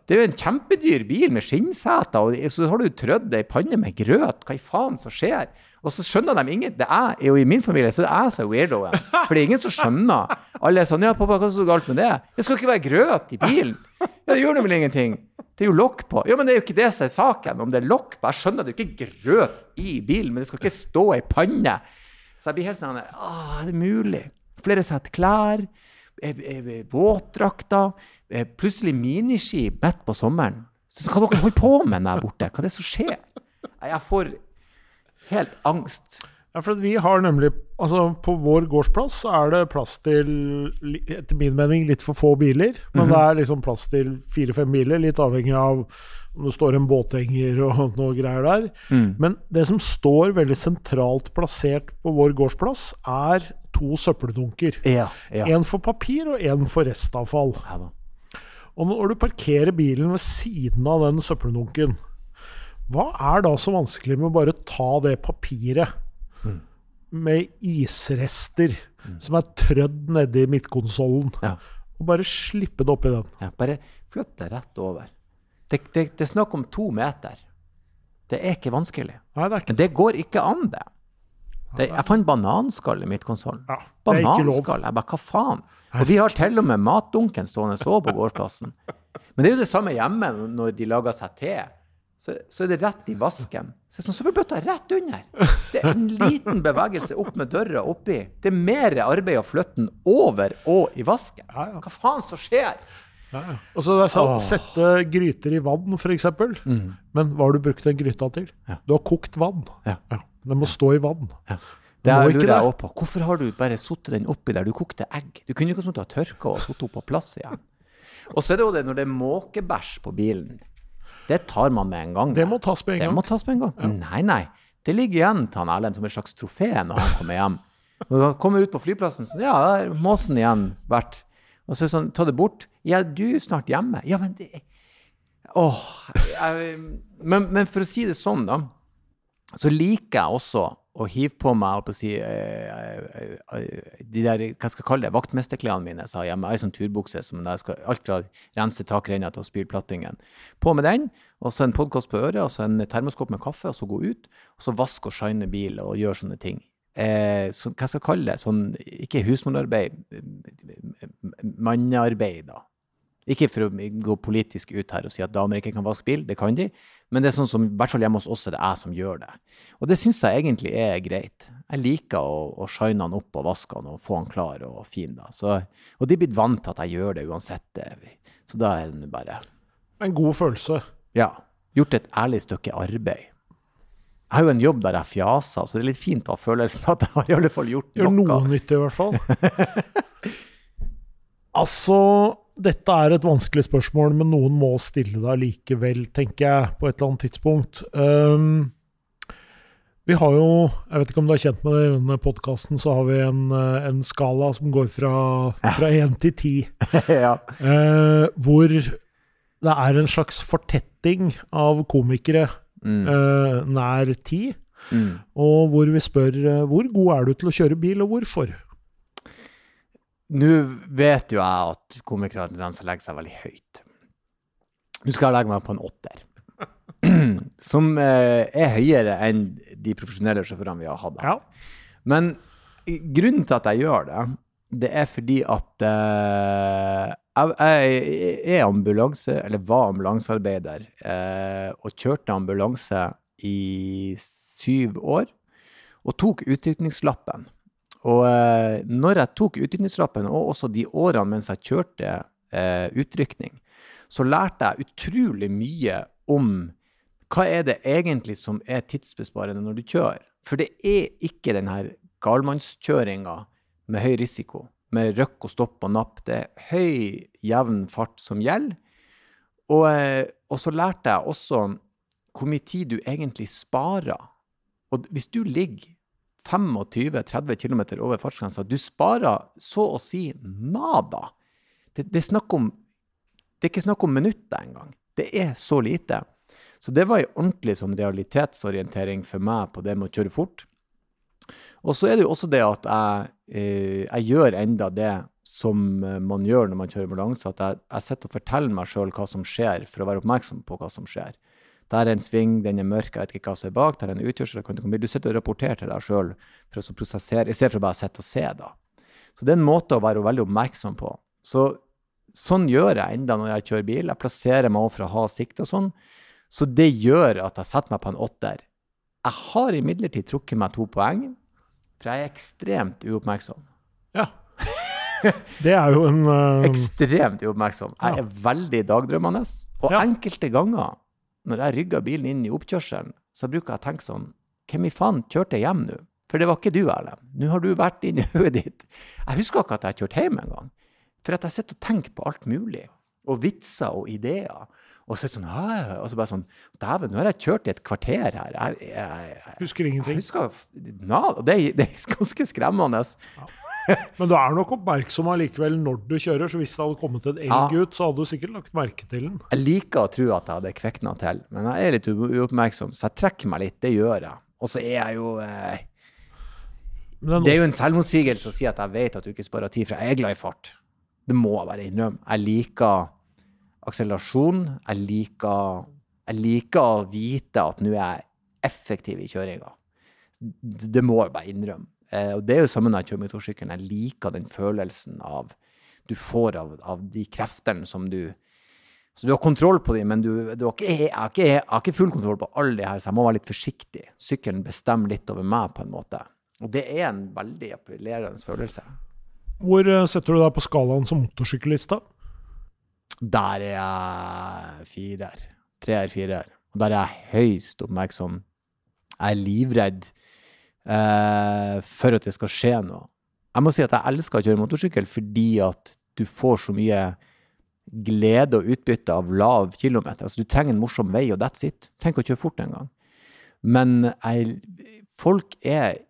Det er jo en kjempedyr bil med skinnseter, og så har du trødd ei panne med grøt. Hva i faen som skjer? Og så skjønner de ingen Det er jo i min familie så det er jeg som er weirdoen. For det er ingen som skjønner. Alle er sånn Ja, pappa, hva er så galt med det? Det skal ikke være grøt i bilen. Ja, det gjør nå vel ingenting. Det er jo lokk på. Ja, men det er jo ikke det som er saken. Om det er lokk på Jeg skjønner det er jo ikke grøt i bilen, men det skal ikke stå ei panne. Så jeg blir helt sånn Åh, er det mulig? Flere sett klær, eh, eh, våtdrakter, eh, plutselig miniski midt på sommeren. Så hva dere holder på med der borte? Hva er det som skjer? Jeg får helt angst. Ja, for vi har nemlig Altså, på vår gårdsplass så er det plass til, etter min mening, litt for få biler. Men det er liksom plass til fire-fem biler, litt avhengig av om det står en båthenger og noe greier der. Men det som står veldig sentralt plassert på vår gårdsplass, er to søppeldunker. Ja. ja. En for papir og en for restavfall. ja. Og når du parkerer bilen ved siden av den søppeldunken, hva er da så vanskelig med å bare ta det papiret med isrester som er trødd nedi midtkonsollen, Ja. og bare slippe det oppi den? Ja, bare flytt det rett over. Det, det, det er snakk om to meter. Det er ikke vanskelig. Nei, det er ikke Men det går ikke an, det. det jeg fant bananskall i midtkonsollen. Ja. Bananskall. Jeg bare, hva faen? Og vi har til og med matdunken stående så på gårdsplassen. Men det er jo det samme hjemme når de lager seg te. Så, så er det rett i vasken. Så er det sånn søppelbøtta rett under. Det er en liten bevegelse opp med døra oppi. Det er mer arbeid å flytte den over og i vasken. Ja, ja. Hva faen som skjer? Ja, ja. Og så det er sant, Åh. Sette gryter i vann, f.eks. Men hva har du brukt den gryta til? Ja. Du har kokt vann. Ja. Den må stå i vann. Ja. Det jeg lurer jeg også på. Hvorfor har du bare satt den oppi der? Du kokte egg. Du kunne jo ikke ha tørka og satt henne på plass igjen. Og så er det jo det når det er måkebæsj på bilen. Det tar man med en gang. Det må tas med en Det gang. må tas med en gang. Nei, nei. Det ligger igjen til han Erlend som et slags trofé når han kommer hjem. Når han kommer ut på flyplassen, så ja, da er måsen igjen vært. Og så er det sånn, ta det bort. Ja, du er snart hjemme. Ja, men det Åh. Jeg, men, men for å si det sånn, da, så liker jeg også å hiv på meg å si, eh, eh, de der, hva skal jeg kalle det, vaktmesterklærne mine sa hjemme. Jeg har sånn turbukse som jeg skal alt fra rense takrenna til å spyle plattingen. På med den, og så en podkast på øret, og så en termoskop med kaffe, og så gå ut. Og så vaske og shine bil og gjøre sånne ting. Eh, så, hva skal jeg kalle det? Sånn, ikke husmorarbeid, mannearbeid, da. Ikke for å gå politisk ut her og si at damer ikke kan vaske bil, det kan de, men det er sånn som, i hvert fall hjemme hos oss er det jeg som gjør det. Og det syns jeg egentlig er greit. Jeg liker å, å shine han opp og vaske han og få han klar og fin. da. Så, og de er blitt vant til at jeg gjør det uansett. Det. Så da er det bare En god følelse. Ja. Gjort et ærlig stykke arbeid. Jeg har jo en jobb der jeg fjaser, så det er litt fint å ha følelsen at jeg har i alle fall gjort noe. Gjør noe nyttig, i hvert fall. altså dette er et vanskelig spørsmål, men noen må stille det likevel, tenker jeg, på et eller annet tidspunkt. Um, vi har jo, jeg vet ikke om du er kjent med det, i denne podkasten så har vi en, eh, en, skala som går fra, fra 1 til 10. ja. uh, hvor det er en slags fortetting av komikere mm. uh, nær 10. Mm. Og hvor vi spør hvor god er du til å kjøre bil, og hvorfor? Nå vet jo jeg at komikere har tendens til å legge seg veldig høyt. Nå skal jeg legge meg på en åtter. Som eh, er høyere enn de profesjonelle sjåførene vi har hatt. Ja. Men grunnen til at jeg gjør det, det er fordi at eh, jeg, jeg, er ambulanse, eller var ambulansearbeider, eh, og kjørte ambulanse i syv år. Og tok utrykningslappen. Og eh, når jeg tok utrykningslappen, og også de årene mens jeg kjørte eh, utrykning, så lærte jeg utrolig mye om hva er det egentlig som er tidsbesparende når du kjører. For det er ikke den her galmannskjøringa med høy risiko, med røkk og stopp og napp. Det er høy, jevn fart som gjelder. Og, eh, og så lærte jeg også hvor mye tid du egentlig sparer. Og hvis du ligger 25-30 km over fartsgrensa. Du sparer så å si nada. Det, det, er om, det, er ikke snakk om minutter engang. Det er så lite. Så det var en ordentlig sånn realitetsorientering for meg på det med å kjøre fort. Og så er det jo også det at jeg, eh, jeg gjør enda det som man gjør når man kjører ambulanse, at jeg, jeg sitter og forteller meg sjøl hva som skjer, for å være oppmerksom på hva som skjer. Der er en sving, den er mørk, jeg vet ikke hva som er bak. Der er en utgjørsel Du sitter og rapporterer til deg sjøl for å prosessere, i stedet for bare å sitte og se. da. Så det er en måte å være veldig oppmerksom på. Så sånn gjør jeg enda når jeg kjører bil. Jeg plasserer meg for å ha sikt og sånn. Så det gjør at jeg setter meg på en åtter. Jeg har imidlertid trukket meg to poeng, for jeg er ekstremt uoppmerksom. Ja. Det er jo en uh... Ekstremt uoppmerksom. Jeg er veldig dagdrømmende. Og ja. enkelte ganger når jeg rygga bilen inn i oppkjørselen, så bruker jeg å tenke sånn Hvem i faen kjørte hjem nå? For det var ikke du, Erlend. Nå har du vært inni hodet ditt. Jeg husker ikke at jeg kjørte hjem engang. For at jeg sitter og tenker på alt mulig. Og vitser og ideer. Og så, sånn, og så bare sånn Dæven, nå har jeg kjørt i et kvarter her. Jeg, jeg, jeg husker ingenting. Jeg husker, na, det, det, er ganske skremmende. Ja. Men du er nok oppmerksom allikevel når du kjører, så hvis det hadde kommet en elg ut, så hadde du sikkert lagt merke til den. Jeg liker å tro at jeg hadde kvekna til, men jeg er litt uoppmerksom, så jeg trekker meg litt. Det gjør jeg. Og så er jeg jo eh, Det er jo en selvmotsigelse å si at jeg vet at du ikke sparer tid, for jeg er glad i fart. Det må jeg bare innrømme. Jeg liker akselerasjon. Jeg liker, jeg liker å vite at nå er jeg effektiv i kjøringa. Det må jeg bare innrømme. Eh, og det er jo samme når jeg kjører motorsykkelen. Jeg liker den følelsen av du får av, av de kreftene som du Så du har kontroll på dem, men du, du har ikke, jeg, har ikke, jeg, har ikke, full kontroll på alle de her, så jeg må være litt forsiktig. Sykkelen bestemmer litt over meg, på en måte. Og det er en veldig appellerende følelse. Hvor eh, setter du deg på skalaen som motorsyklist, da? Der er jeg firer. Treer, firer. Og der er jeg høyst oppmerksom. Jeg er livredd eh, for at det skal skje noe. Jeg må si at jeg elsker å kjøre motorsykkel fordi at du får så mye glede og utbytte av lav kilometer. Altså, du trenger en morsom vei, og that's it. Tenk å kjøre fort en gang. Men jeg, folk er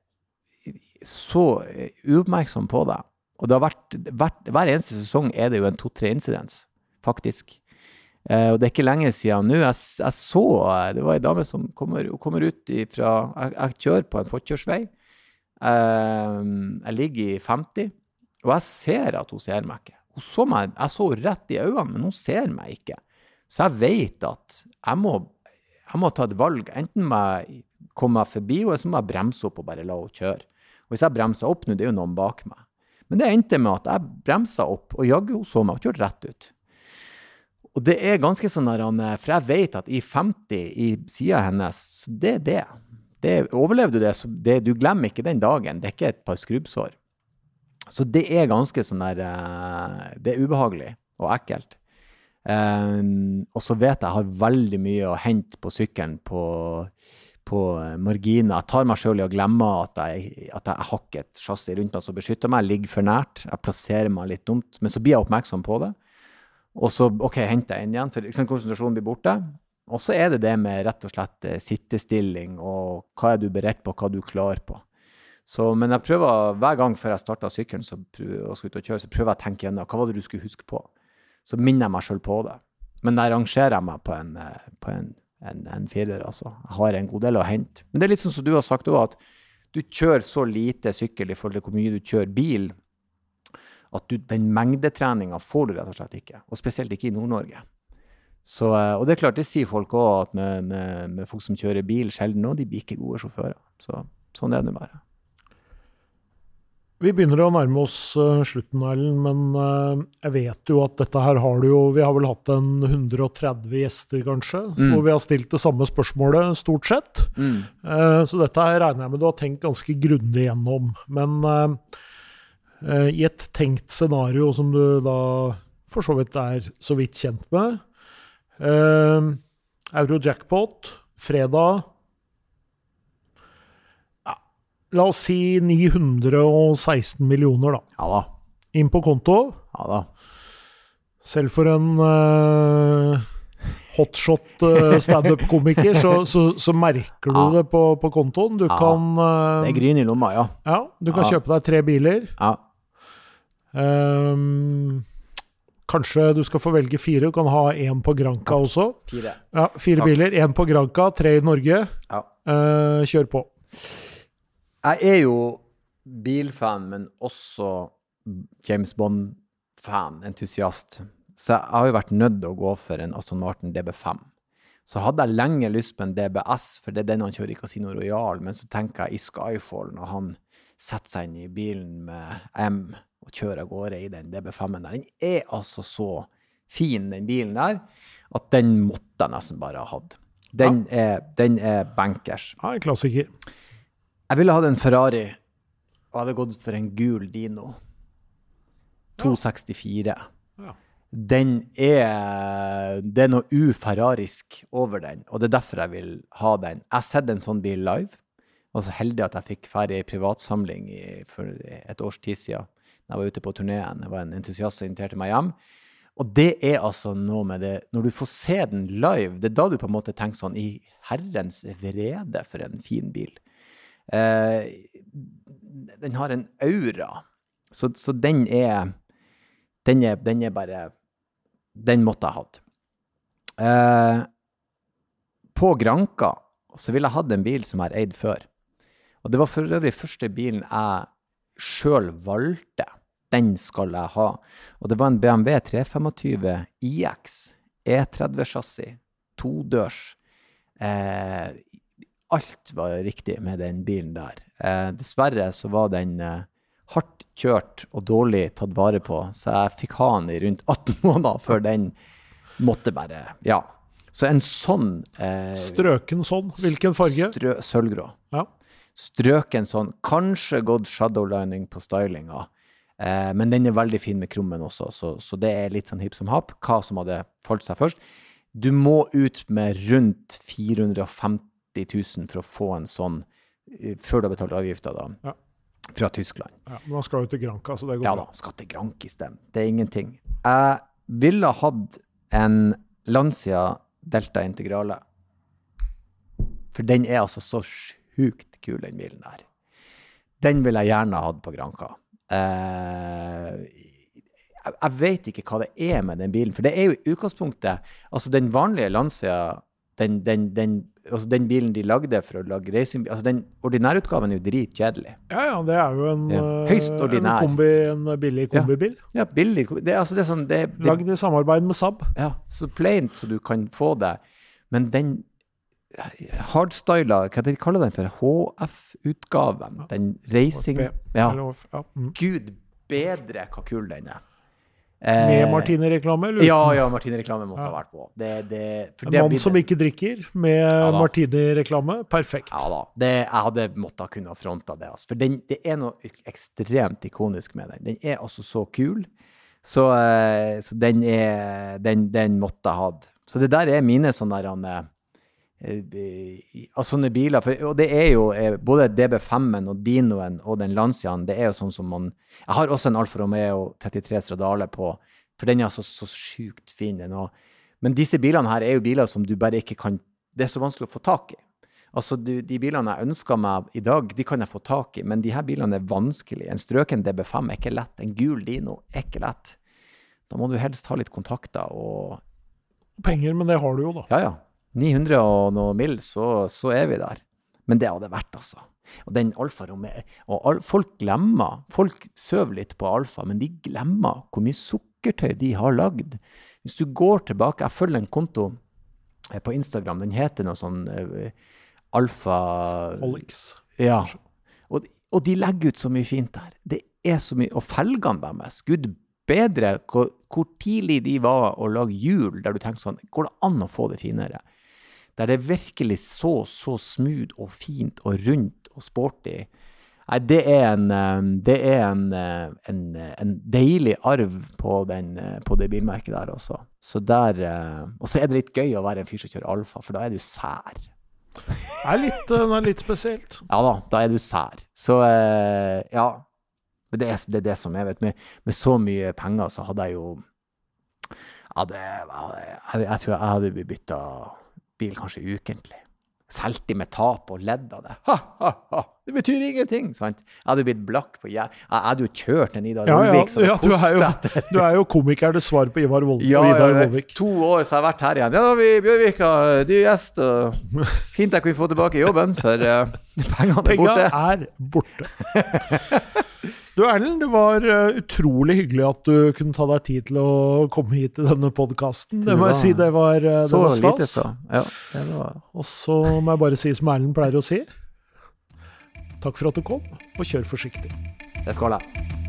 så uoppmerksomme på det. Og det har vært, vært, hver eneste sesong er det jo en to-tre incidents, faktisk. Eh, og det er ikke lenge siden nå. Jeg, jeg, så Det var ei dame som kommer, kommer ut ifra jeg, jeg, kjører på en forkjørsvei. Eh, jeg ligger i 50, og jeg ser at hun ser meg ikke. Hun så meg, jeg så henne rett i øynene, men hun ser meg ikke. Så jeg vet at jeg må, jeg må ta et valg. Enten må jeg komme meg forbi henne, eller så må jeg bremse opp og bare la henne kjøre. Og hvis jeg bremser opp nå, det er jo noen bak meg. Men det endte med at jeg bremsa opp, og jaggu så meg og kjørte rett ut. Og det er ganske sånn der, For jeg vet at i 50 i sida hennes, så det er det. det overlever du det, så det, du glemmer ikke den dagen. Det er ikke et par skrubbsår. Så det er ganske sånn der eh, Det er ubehagelig og ekkelt. Um, og så vet jeg jeg har veldig mye å hente på sykkelen på, på marginer. Jeg tar meg sjøl i å glemme at jeg, at jeg har et chassis rundt meg som beskytter meg. Jeg ligger for nært. Jeg plasserer meg litt dumt. Men så blir jeg oppmerksom på det. Og så OK, henter jeg inn igjen, for liksom, konsentrasjonen blir borte. Og så er det det med rett og slett eh, sittestilling og hva er du beredt på, hva er du klar på. Så, men jeg prøver hver gang før jeg starter sykkelen og skal ut og kjøre, så prøver jeg å tenke gjennom hva var det du skulle huske på. Så minner jeg meg sjøl på det. Men der rangerer jeg meg på en, eh, på en, en, en firer, altså. Jeg har en god del å hente. Men det er litt sånn som du har sagt òg, at du kjører så lite sykkel i forhold til hvor mye du kjører bil, at du, den mengdetreninga får du rett og slett ikke. Og spesielt ikke i Nord-Norge. Eh, og det er klart, det sier folk òg, at med, med, med, folk som kjører bil sjelden nå, de blir ikke gode sjåfører. Så sånn er det bare. Vi begynner å nærme oss uh, slutten, Erlend, men uh, jeg vet jo at dette her har du jo Vi har vel hatt en 130 gjester, kanskje, mm. hvor vi har stilt det samme spørsmålet, stort sett. Mm. Så dette her regner jeg med du har tenkt ganske grundig gjennom. Men i et tenkt scenario som du da for så vidt er så vidt kjent med Euro jackpot fredag La oss si 916 millioner, da. Ja da. Inn på konto. Ja da. Selv for en uh, hotshot uh, standup-komiker, så, så, så, merker du ja. det på, på, kontoen. Du ja. kan uh, Det er gryn i lomma, ja. Ja, Du kan ja. kjøpe deg tre biler. Ja. Um, kanskje du skal få velge fire. Du kan ha én på Granca også. Fire. Ja, fire Takk. biler. Én på Granca, tre i Norge. Ja. kjør på. Jeg er jo bilfan, men også James Bond-fan, entusiast. Så jeg har jo vært nødt til å gå for en Aston Martin DB5. Så hadde jeg lenge lyst på en DBS, for det er den han kjører i Casino Royal, men så tenker jeg i Skyfall, når han setter seg inn i bilen med M og kjører av gårde i den DB5-en der, den er altså så fin, den bilen der, at den måtte jeg nesten bare ha hatt. Den, ja. er, den er bankers. Ja, en klassiker. Jeg ville hatt en Ferrari og hadde gått for en gul Dino. 264. Ja. Den er Det er noe uferrarisk over den, og det er derfor jeg vil ha den. Jeg har sett en sånn bil live. Jeg var så heldig at jeg fikk ferdig ei privatsamling i, for et års tid siden. Da jeg var ute på turneen. Det var en entusiast som inviterte meg hjem. Og det er altså noe med det Når du får se den live, det er da du på en måte tenker sånn I herrens vrede, for en fin bil. Eh, den har en aura. Så, så den, er, den er Den er bare Den måtte jeg hatt. Eh, på Granka så ville jeg hatt en bil som jeg har eid før. Og det var for øvrig første bilen jeg sjøl valgte. Den skal jeg ha. Og det var en BMW 325 IX E30-chassis. Todørs. Eh, alt var riktig med den bilen der. Eh, dessverre så var den eh, hardt kjørt og dårlig tatt vare på, så jeg fikk ha den i rundt 18 måneder før den måtte bare Ja. Så en sånn eh, Strøken sånn? Hvilken farge? Strø, sølvgrå. Ja. Strøken sånn. Kanskje gått shadowlining på stylinga. Eh, men den er veldig fin med krummen også, så, så det er litt sånn hipp som happ. Hva som hadde falt seg først. Du må ut med rundt 450 000 for å få en sånn eh, før du har betalt avgifta, da. Ja. Fra Tyskland. Ja, Men han skal jo til Granca, så det går bra. Ja da, skal til Grankis, det. Det er ingenting. Jeg ville hatt en Lancia Delta Integrale. For den er altså så sjukt kul, den bilen der. Den vil jeg gjerne ha hatt på Granka. Eh, jeg, jeg vet ikke hva det er med den bilen, for det er jo i utgangspunktet Altså, den vanlige Lancia, den, den, den, altså den bilen de lagde for å lage racing Altså, den ordinærutgaven er jo dritkjedelig. Ja, ja, det er jo en, Ja, høyst eh, ordinær. en, kombi, en billig kombibil. Ja, billig. Det, altså, det er sånn det, det, Lagd i samarbeid med Saab. Ja, så plaint så du kan få det. Men den hardstyla, hva de kaller den for? HF-utgaven. Den racing Ja, mm. gud bedre hva kul den er. Med Eh, Martini-reklame. Ja, ja, Martine-reklame måtte Ja. ha vært på. Det, det, for En mann som ikke drikker, med ja, Martine-reklame. Perfekt. Ja da. Det, jeg hadde måttet ha kunnet fronta det. Altså. For den, det er noe ekstremt ikonisk med den. Den er altså så kul. Så, eh, så den er Den, den måtte jeg hatt. Så det der er mine sånne der, eh, av sånne biler. For, og det er jo eh, både DB5-en og Dinoen og den Lanciaen, det er jo sånn som man Jeg har også en Alfa Romeo 33 Stradale på, for den er altså så sjukt fin. Den, og, men disse bilene her er jo biler som du bare ikke kan Det er så vanskelig å få tak i. Altså, du, De bilene jeg ønsker meg i dag, de kan jeg få tak i, men de her bilene er vanskelig. En strøken DB5 er ikke lett. En gul Dino er ikke lett. Da må du helst ha litt kontakter og Penger, men det har du jo, da. Ja, ja. 900 og noe mil, så, så er vi der. Men det hadde vært, altså. Og den Alfa Og al, folk glemmer Folk søver litt på Alfa, men de glemmer hvor mye sukkertøy de har lagd. Hvis du går tilbake Jeg følger en konto eh, på Instagram. Den heter noe sånn uh, Alfa Olix. ja. Og, og de legger ut så mye fint der. Det er så mye, Og felgene deres, gud bedre hvor, hvor tidlig de var å lage hjul, der du tenker sånn, går det an å få det finere? Der det virkelig så så smooth og fint og rundt og sporty. Nei, det er en, eh, det er en, eh, en, eh, en deilig arv på, den, på det bilmerket der også. Så der, og så er det litt gøy å være en fyr som kjører alfa, for da er du sær. Det er litt, det er litt spesielt. Ja da, da er du sær. Så ja. Men det er, det er det som jeg vet. Med, med så mye penger så hadde jeg jo ja, det, jeg, jeg tror jeg hadde bytta bil kanskje ukentlig. Solgte de med tap og ledd av det. Ha, ha, ha. Det betyr ingenting, sant? Jeg hadde jo blitt blakk på jæ... Jeg hadde jo kjørt en Idar Ja, ja, Vollvik som ja, du, er jo, du er jo komikernes svar på Ivar Vol Ja, Idar ja. Vollvik. To år så har jeg vært her igjen. Ja, da vi Bjørvika, du gjest, og fint jeg kunne få tilbake jobben, for uh, pengene er borte. er borte. Du Erlend, det var eh, utrolig hyggelig at du kunne ta deg tid til å komme hit til denne podkasten. Det må jeg si, det var, eh, det var stas. Ja, Og så må jeg bare si som Erlend pleier å si, takk for at du kom, og kjør forsiktig. Det skal jeg.